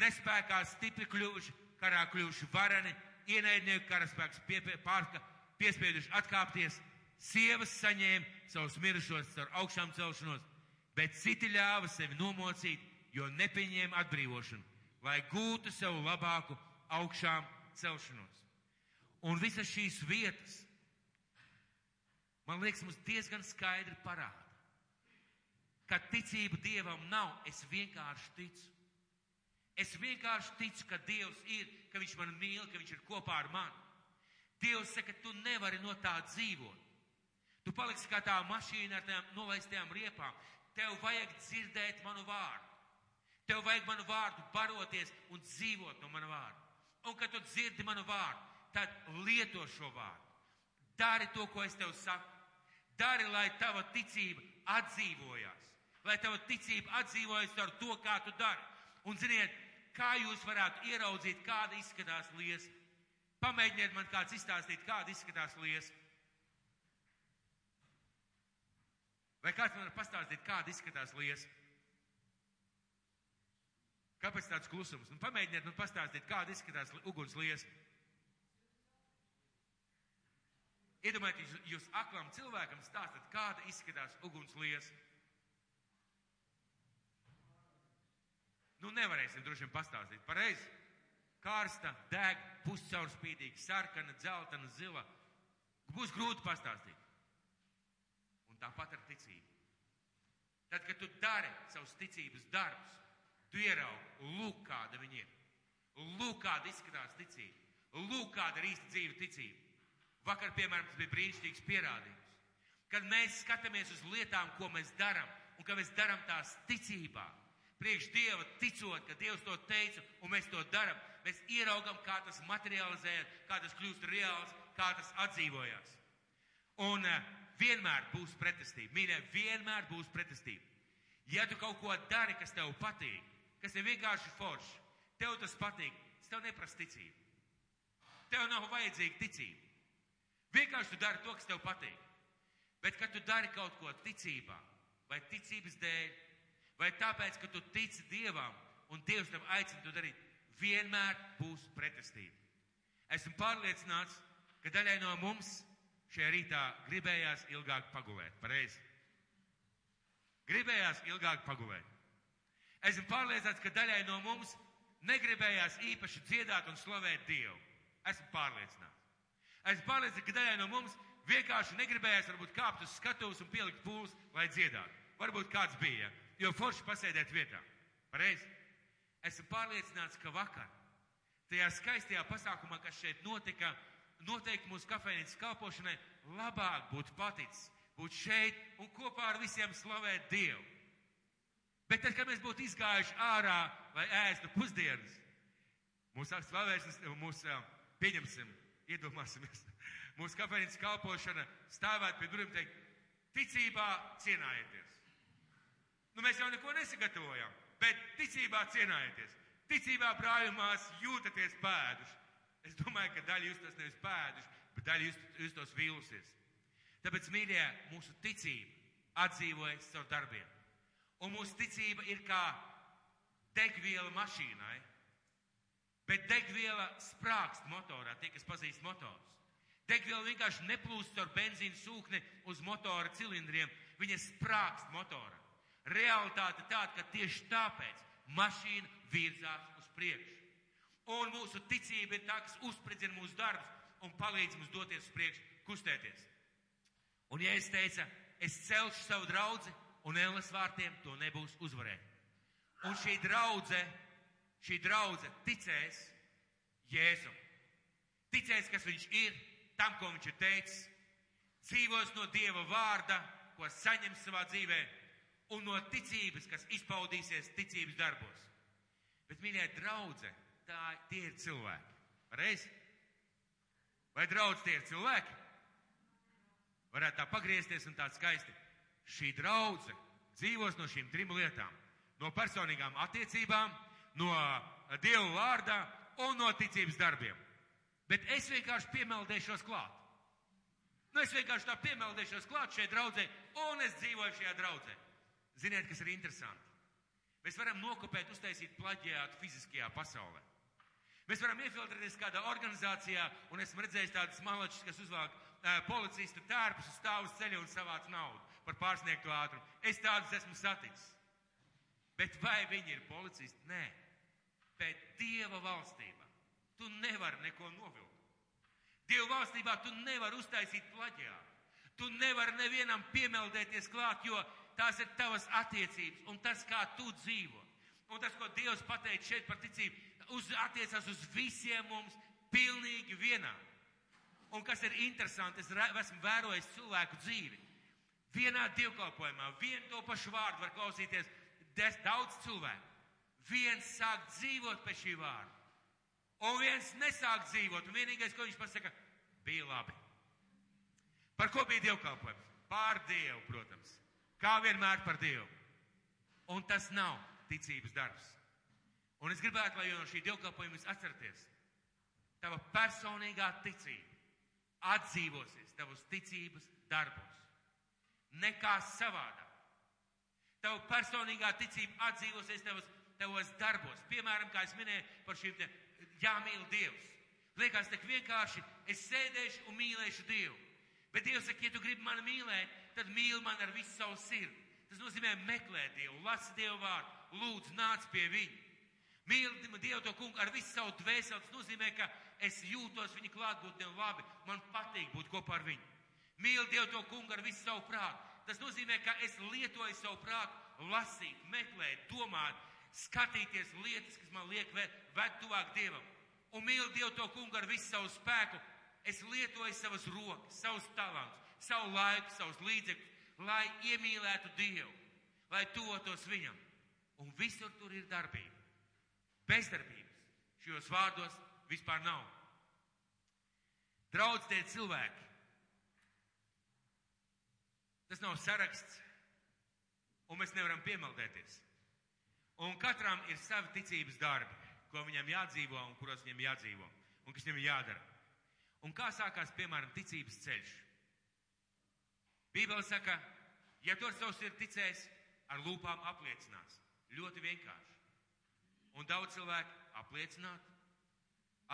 Speaker 2: nespējā stipri kļuvuši, karā kļuvuši vareni, ienaidnieku karaspēks pie, pie, pārka, piespieduši atkāpties, sievas saņēma savus mirušos ar augšām celšanos, bet citi ļāva sevi nomocīt, jo nepieņēma atbrīvošanu, lai gūtu sev labāku augšām celšanos. Un visas šīs vietas, man liekas, mums diezgan skaidri parāda, ka ticība Dievam nav, es vienkārši ticu. Es vienkārši ticu, ka Dievs ir, ka Viņš man mīl, ka Viņš ir kopā ar mani. Dievs saka, tu nevari no tā dzīvot. Tu paliksi kā tā mašīna ar tām nolaistajām riepām. Tev vajag dzirdēt manu vārdu. Tev vajag manu vārdu baroties un dzīvot no manu vārdu. Un, kad tu dzirdi manu vārdu, tad lieto šo vārdu. Dari to, ko es tev saku. Dari, lai tava ticība atdzīvojās. Lai tava ticība atdzīvojas ar to, kā tu dari. Un ziniet, kā jūs varētu ieraudzīt, kāda izskatās liesa. Pamēģiniet man kāds izstāstīt, kāda izskatās liesa. Vai kāds man var pastāstīt, kāda izskatās liesa? Kāpēc tāds klusums? Nu, pamēģiniet man pastāstīt, kāda izskatās uguns liesa. Iedomājieties, jūs, aklam cilvēkam stāstat, kāda izskatās uguns liesa. Nu, nevarēsim droši vien pastāstīt. Pareizi. Kārsta, deg, puscaurspīdīga, sarkana, dzeltena, zila. Būs grūti pastāstīt. Un tāpat ar ticību. Tad, kad tu dari savus ticības darbus, tu ieraugi, lūk, kāda viņa ir. Lūk, kāda izskatās ticība. Lūk, kāda ir īsta dzīve ticība. Vakar, piemēram, tas bija brīnišķīgs pierādījums. Kad mēs skatāmies uz lietām, ko mēs darām, un ka mēs darām tās ticībā, priekš Dieva ticot, ka Dievs to teica, un mēs to darām, mēs ieraugam, kā tas materializējas, kā tas kļūst reāls, kā tas atdzīvojās. Un uh, vienmēr būs pretestība. Mīļie, vienmēr būs pretestība. Ja tu kaut ko dari, kas tev patīk, kas ir vienkārši forši, tev tas patīk, tas tev neprasa ticību. Tev nav vajadzīga ticība. Vienkārši tu dari to, kas tev patīk. Bet, kad tu dari kaut ko ticībā, vai ticības dēļ, vai tāpēc, ka tu tici Dievam un Dievs tev aicina to darīt, vienmēr būs pretestība. Esmu pārliecināts, ka daļai no mums šajā rītā gribējās ilgāk pagulēt. Pareizi. Gribējās ilgāk pagulēt. Esmu pārliecināts, ka daļai no mums negribējās īpaši dziedāt un slavēt Dievu. Esmu pārliecināts. Esmu pārliecināts, ka daļai no mums vienkārši negribējās varbūt kāpt uz skatuves un pielikt pūles, lai dziedātu. Varbūt kāds bija, jo forši pasēdēt vietā. Pareizi? Esmu pārliecināts, ka vakar, tajā skaistajā pasākumā, kas šeit notika, noteikti mūsu kafejnīcas kalpošanai labāk būtu paticis būt šeit un kopā ar visiem slavēt Dievu. Bet tad, kad mēs būtu izgājuši ārā, lai ēstu pusdienas, mūsu slavēšanas, mūsu pieņemsim, iedomāsimies, mūsu kafejnīcas kalpošana stāvēt pie durvīm teikt, ticībā cienājieties. Nu, mēs jau neko nesagatavojam, bet ticībā cienājieties. Ticībā brāļumās jūtaties pēduši. Es domāju, ka daļa jūs tas nevis pēduši, bet daļa jūs, jūs tos vīlusies. Tāpēc, mīļie, mūsu ticība atdzīvojas caur darbiem. Un mūsu ticība ir kā degviela mašīnai, bet degviela sprākst motorā, tie, kas pazīst motors. Degviela vienkārši neplūst caur benzīna sūkni uz motora cilindriem, viņa sprākst motorā. Realitāte tāda, ka tieši tāpēc mašīna virzās uz priekšu. Un mūsu ticība ir tā, kas uzspridzina mūsu darbus un palīdz mums doties uz priekšu, kustēties. Un ja es teicu, es celšu savu draugu, un ēlas vārtiem to nebūs uzvarēt. Un šī draudze, šī draudze ticēs Jēzum. Ticēs, kas viņš ir, tam, ko viņš ir teicis, dzīvos no Dieva vārda, ko saņem savā dzīvē, un no ticības, kas izpaudīsies ticības darbos. Bet, mīļie draudze, tā, tie ir cilvēki. Reiz? Vai draudz tie ir cilvēki? Varētu tā pagriezties un tā skaisti. Šī draudze dzīvos no šīm trim lietām. No personīgām attiecībām, no Dieva vārdā un no ticības darbiem. Bet es vienkārši piemeldēšos klāt. Nu, es vienkārši tā piemeldēšos klāt šai draudzē, un es dzīvoju šajā draudzē. Ziniet, kas ir interesanti? Mēs varam nokopēt, uztaisīt plaģiātu fiziskajā pasaulē. Mēs varam iefiltrēties kādā organizācijā, un esmu redzējis tādas malačas, kas uzvāk uh, policistu tērpus uz stāvu uz ceļa un savāc naudu par pārsniegto ātrumu. Es tādus esmu saticis. Bet vai viņi ir policisti? Nē. Bet Dieva valstībā tu nevari neko novilkt. Dieva valstībā tu nevari uztaisīt plaģiātu. Tu nevari nevienam piemeldēties klāt, jo tās ir tavas attiecības un tas, kā tu dzīvo. Un tas, ko Dievs pateica šeit par ticību, uz, attiecas uz visiem mums pilnīgi vienā. Un kas ir interesanti, es esmu vērojis cilvēku dzīvi. Vienā dievkalpojumā, vienu to pašu vārdu var klausīties des, daudz cilvēku. Viens sāk dzīvot pēc šī vārda, un viens nesāk dzīvot. Un vienīgais, ko viņš pasaka, bija labi. Par ko bija dievkalpojums? Pār Dievu, protams. Kā vienmēr par Dievu. Un tas nav ticības darbs. Un es gribētu, lai no šī dievkalpojuma jūs atceraties, tava personīgā ticība atdzīvosies tavos ticības darbos. Nekā savādāk. Tava personīgā ticība atdzīvosies tavos, tavos darbos. Piemēram, kā es minēju par šīm te jāmīl Dievs. Liekas, tik vienkārši es sēdēšu un mīlēšu Dievu. Bet Dievs saka, ja tu gribi mani mīlēt, tad mīli man ar visu savu sirdi. Tas nozīmē meklēt Dievu, lasi Dievu vārdu, lūdzu, nāc pie viņa. Mīli Dievu to kungu ar visu savu dvēseli. Tas nozīmē, ka es jūtos viņa klātbūtnē labi. Man patīk būt kopā ar viņu. Mīli Dievu to kungu ar visu savu prātu. Tas nozīmē, ka es lietoju savu prātu, lasīt, meklēt, domāt, skatīties lietas, kas man liek ved tuvāk Dievam. Un mīli Dievu to kungu ar visu savu spēku. Es lietoju savas rokas, savus talantus, savu laiku, savus līdzekļus, lai iemīlētu Dievu, lai tuvotos Viņam. Un visur tur ir darbība. Bezdarbības šajos vārdos vispār nav. Draudz tie cilvēki. Tas nav saraksts, un mēs nevaram piemaldēties. Un katram ir savi ticības darbi, ko viņam jādzīvo un kuros viņam jādzīvo, un kas viņam jādara. Un kā sākās, piemēram, ticības ceļš? Bībele saka, ja to ar savu sirdi ticēs, ar lūpām apliecinās. Ļoti vienkārši. Un daudz cilvēku apliecināt,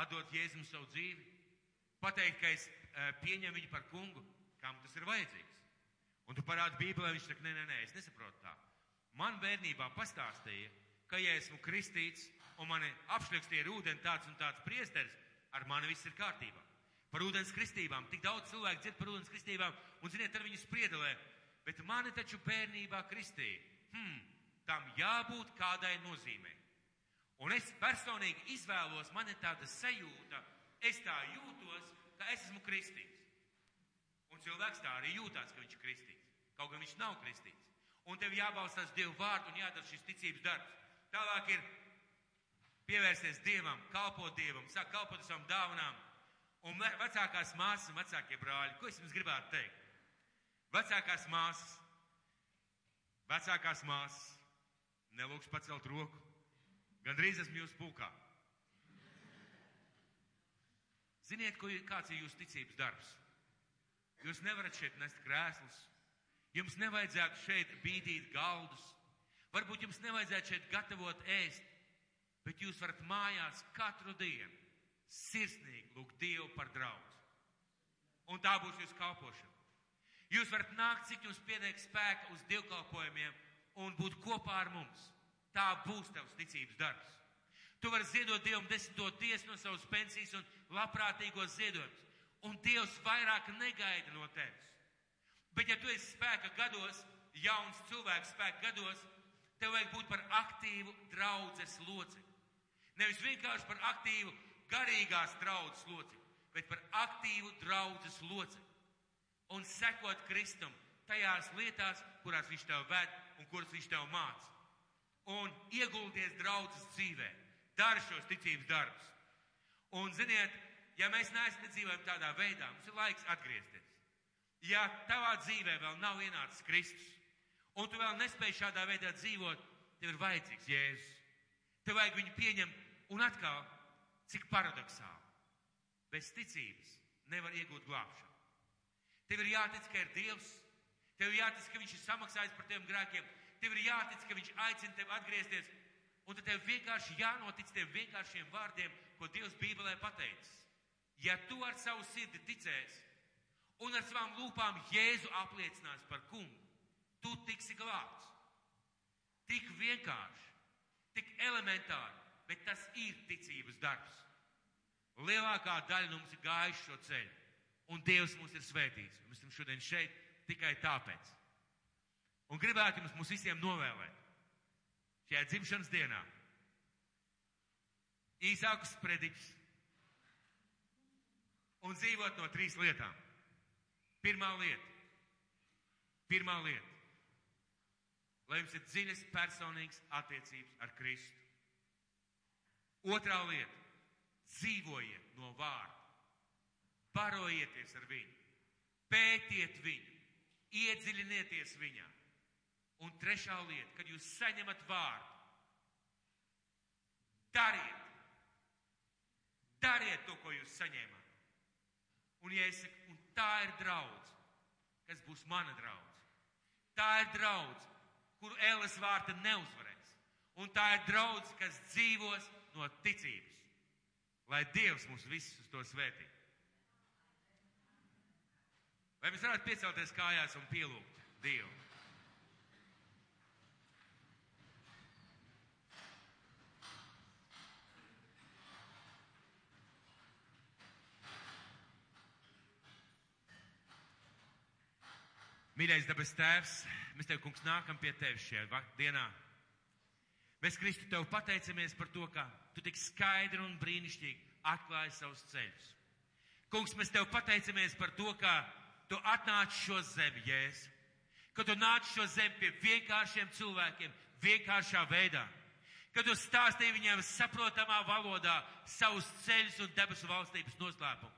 Speaker 2: atdot Jēzum savu dzīvi, pateikt, ka es e, pieņemu viņu par kungu, kam tas ir vajadzīgs. Un tu parādi Bībelē, viņš saka, nē, nē, nē, es nesaprotu tā. Man bērnībā pastāstīja, ka ja esmu kristīts un mani apšļakstīja ar ūdeni tāds un tāds priesteris, ar mani viss ir kārtībā. Par ūdens kristībām. Tik daudz cilvēku dzird par ūdens kristībām un, ziniet, ar viņu spriedelē. Bet mani taču bērnībā kristīja. Hmm, tam jābūt kādai nozīmei. Un es personīgi izvēlos, man ir tāda sajūta, es tā jūtos, ka es esmu kristīts. Un cilvēks tā arī jūtās, ka viņš ir kristīts. Kaut gan viņš nav kristīts. Un tev jābalstās Dievu vārdu un jādara šis ticības darbs. Tālāk ir pievērsties Dievam, kalpot Dievam, sāk kalpot savām dāvanām. Un vecākās māsas un vecākie brāļi, ko es jums gribētu teikt? Vecākās māsas, vecākās māsas, nelūks pacelt roku, gandrīz esmu jūs pulkā. Ziniet, ko, kāds ir jūsu ticības darbs? Jūs nevarat šeit nest krēslus, jums nevajadzētu šeit bīdīt galdus, varbūt jums nevajadzētu šeit gatavot ēst, bet jūs varat mājās katru dienu sirsnīgi lūgt Dievu par draugu. Un tā būs jūsu kalpošana. Jūs varat nākt, cik jums pietiek spēka uz dievkalpojumiem un būt kopā ar mums. Tā būs tavs ticības darbs. Tu vari ziedot Dievam desmito tiesu no savas pensijas un labprātīgos ziedojumus. Un Dievs vairāk negaida no tevis. Bet ja tu esi spēka gados, jauns cilvēks spēka gados, tev vajag būt par aktīvu draudzes locekli. Nevis vienkārši par aktīvu garīgās draudzes locekli, bet par aktīvu draudzes locekli. Un sekot Kristum tajās lietās, kurās viņš tev ved un kuras viņš tev māca. Un ieguldies draudzes dzīvē, dari šos ticības darbus. Un ziniet, ja mēs neesam nedzīvojam tādā veidā, mums ir laiks atgriezties. Ja tavā dzīvē vēl nav ienācis Kristus, un tu vēl nespēj šādā veidā dzīvot, tev ir vajadzīgs Jēzus. Tev vajag viņu pieņemt Un atkal, cik paradoxāli, bez ticības nevar iegūt glābšanu. Tev ir jātic, ka ir Dievs, tev ir jātic, ka Viņš ir samaksājis par tiem grēkiem, tev ir jātic, ka Viņš aicina tevi atgriezties, un tad tev vienkārši jānotic tiem vienkāršiem vārdiem, ko Dievs Bībelē pateicis. Ja tu ar savu sirdi ticēsi un ar savām lūpām Jēzu apliecinās par kungu, tu tiksi glābts. Tik vienkārši, tik elementāri bet tas ir ticības darbs. Lielākā daļa mums ir gājuši šo ceļu, un Dievs mūs ir svētījis. Mēs esam šodien šeit tikai tāpēc. Un gribētu jums mums visiem novēlēt šajā dzimšanas dienā īsākus prediķus un dzīvot no trīs lietām. Pirmā lieta, pirmā lieta, lai jums ir dziļas personīgas attiecības ar Kristu. Otrā lieta - dzīvojiet no vārda. Barojieties ar viņu, pētiet viņu, iedziļinieties viņā. Un trešā lieta, kad jūs saņemat vārdu, dariet, dariet to, ko jūs saņēmāt. Un, ja es saku, un tā ir draudz, kas būs mana draudz, tā ir draudz, kuru Ēles vārta neuzvarēs, un tā ir draudz, kas dzīvos no ticības. Lai Dievs mūs visus uz to svētī. Vai mēs varētu piecelties kājās un pielūgt Dievu? Mīļais dabas tēvs, mēs tev, kungs, nākam pie tevis šajā dienā. Mēs, Kristu, tev pateicamies par to, ka tu tik skaidri un brīnišķīgi atklāji savus ceļus. Kungs, mēs tev pateicamies par to, ka tu atnāci šo zemi, Jēzus. Ka tu nāci šo zemi pie vienkāršiem cilvēkiem, vienkāršā veidā. Kad tu stāstīji viņiem saprotamā valodā savus ceļus un debesu valstības noslēpumus.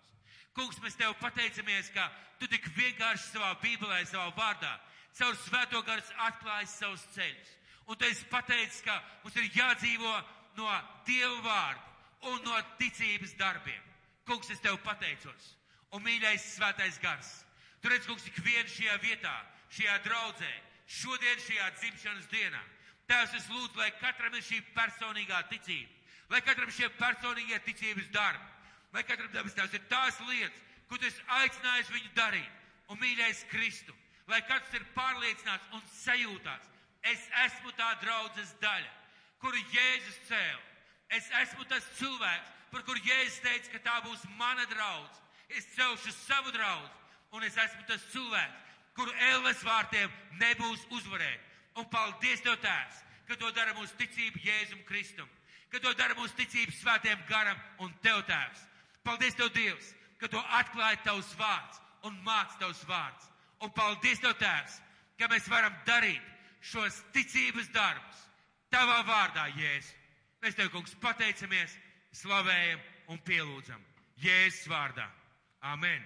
Speaker 2: Kungs, mēs tev pateicamies, ka tu tik vienkārši savā bībelē, savā vārdā, caur svēto garas atklāji savus ceļus. Un tu esi pateicis, ka mums ir jādzīvo no Dieva vārda un no ticības darbiem. Kungs, es tev pateicos. Un mīļais svētais gars. Tu redz, kungs, ik vienu šajā vietā, šajā draudzē, šodien šajā dzimšanas dienā. Tēvs, es lūdzu, lai katram ir šī personīgā ticība, lai katram šie personīgie ticības darbi, lai katram dabas tēvs ir tās lietas, ko tu esi aicinājis viņu darīt. Un mīļais Kristu, lai katrs ir pārliecināts un sajūtās, Es esmu tā draudzes daļa, kuru Jēzus cēla. Es esmu tas cilvēks, par kuru Jēzus teica, ka tā būs mana draudz. Es celšu savu draudz, un es esmu tas cilvēks, kuru ēles vārtiem nebūs uzvarēt. Un paldies Tev, Tēvs, ka to dara mūsu ticība Jēzum Kristum, ka to dara mūsu ticība svētiem garam un Tev, Tēvs. Paldies Tev, Dievs, ka tu atklāji tavs vārds un māc tavs vārds. Un paldies tev, Tēvs, ka mēs varam darīt šos ticības darbus tavā vārdā, Jēzus. Mēs tev, kungs, pateicamies, slavējam un pielūdzam Jēzus vārdā. Amen.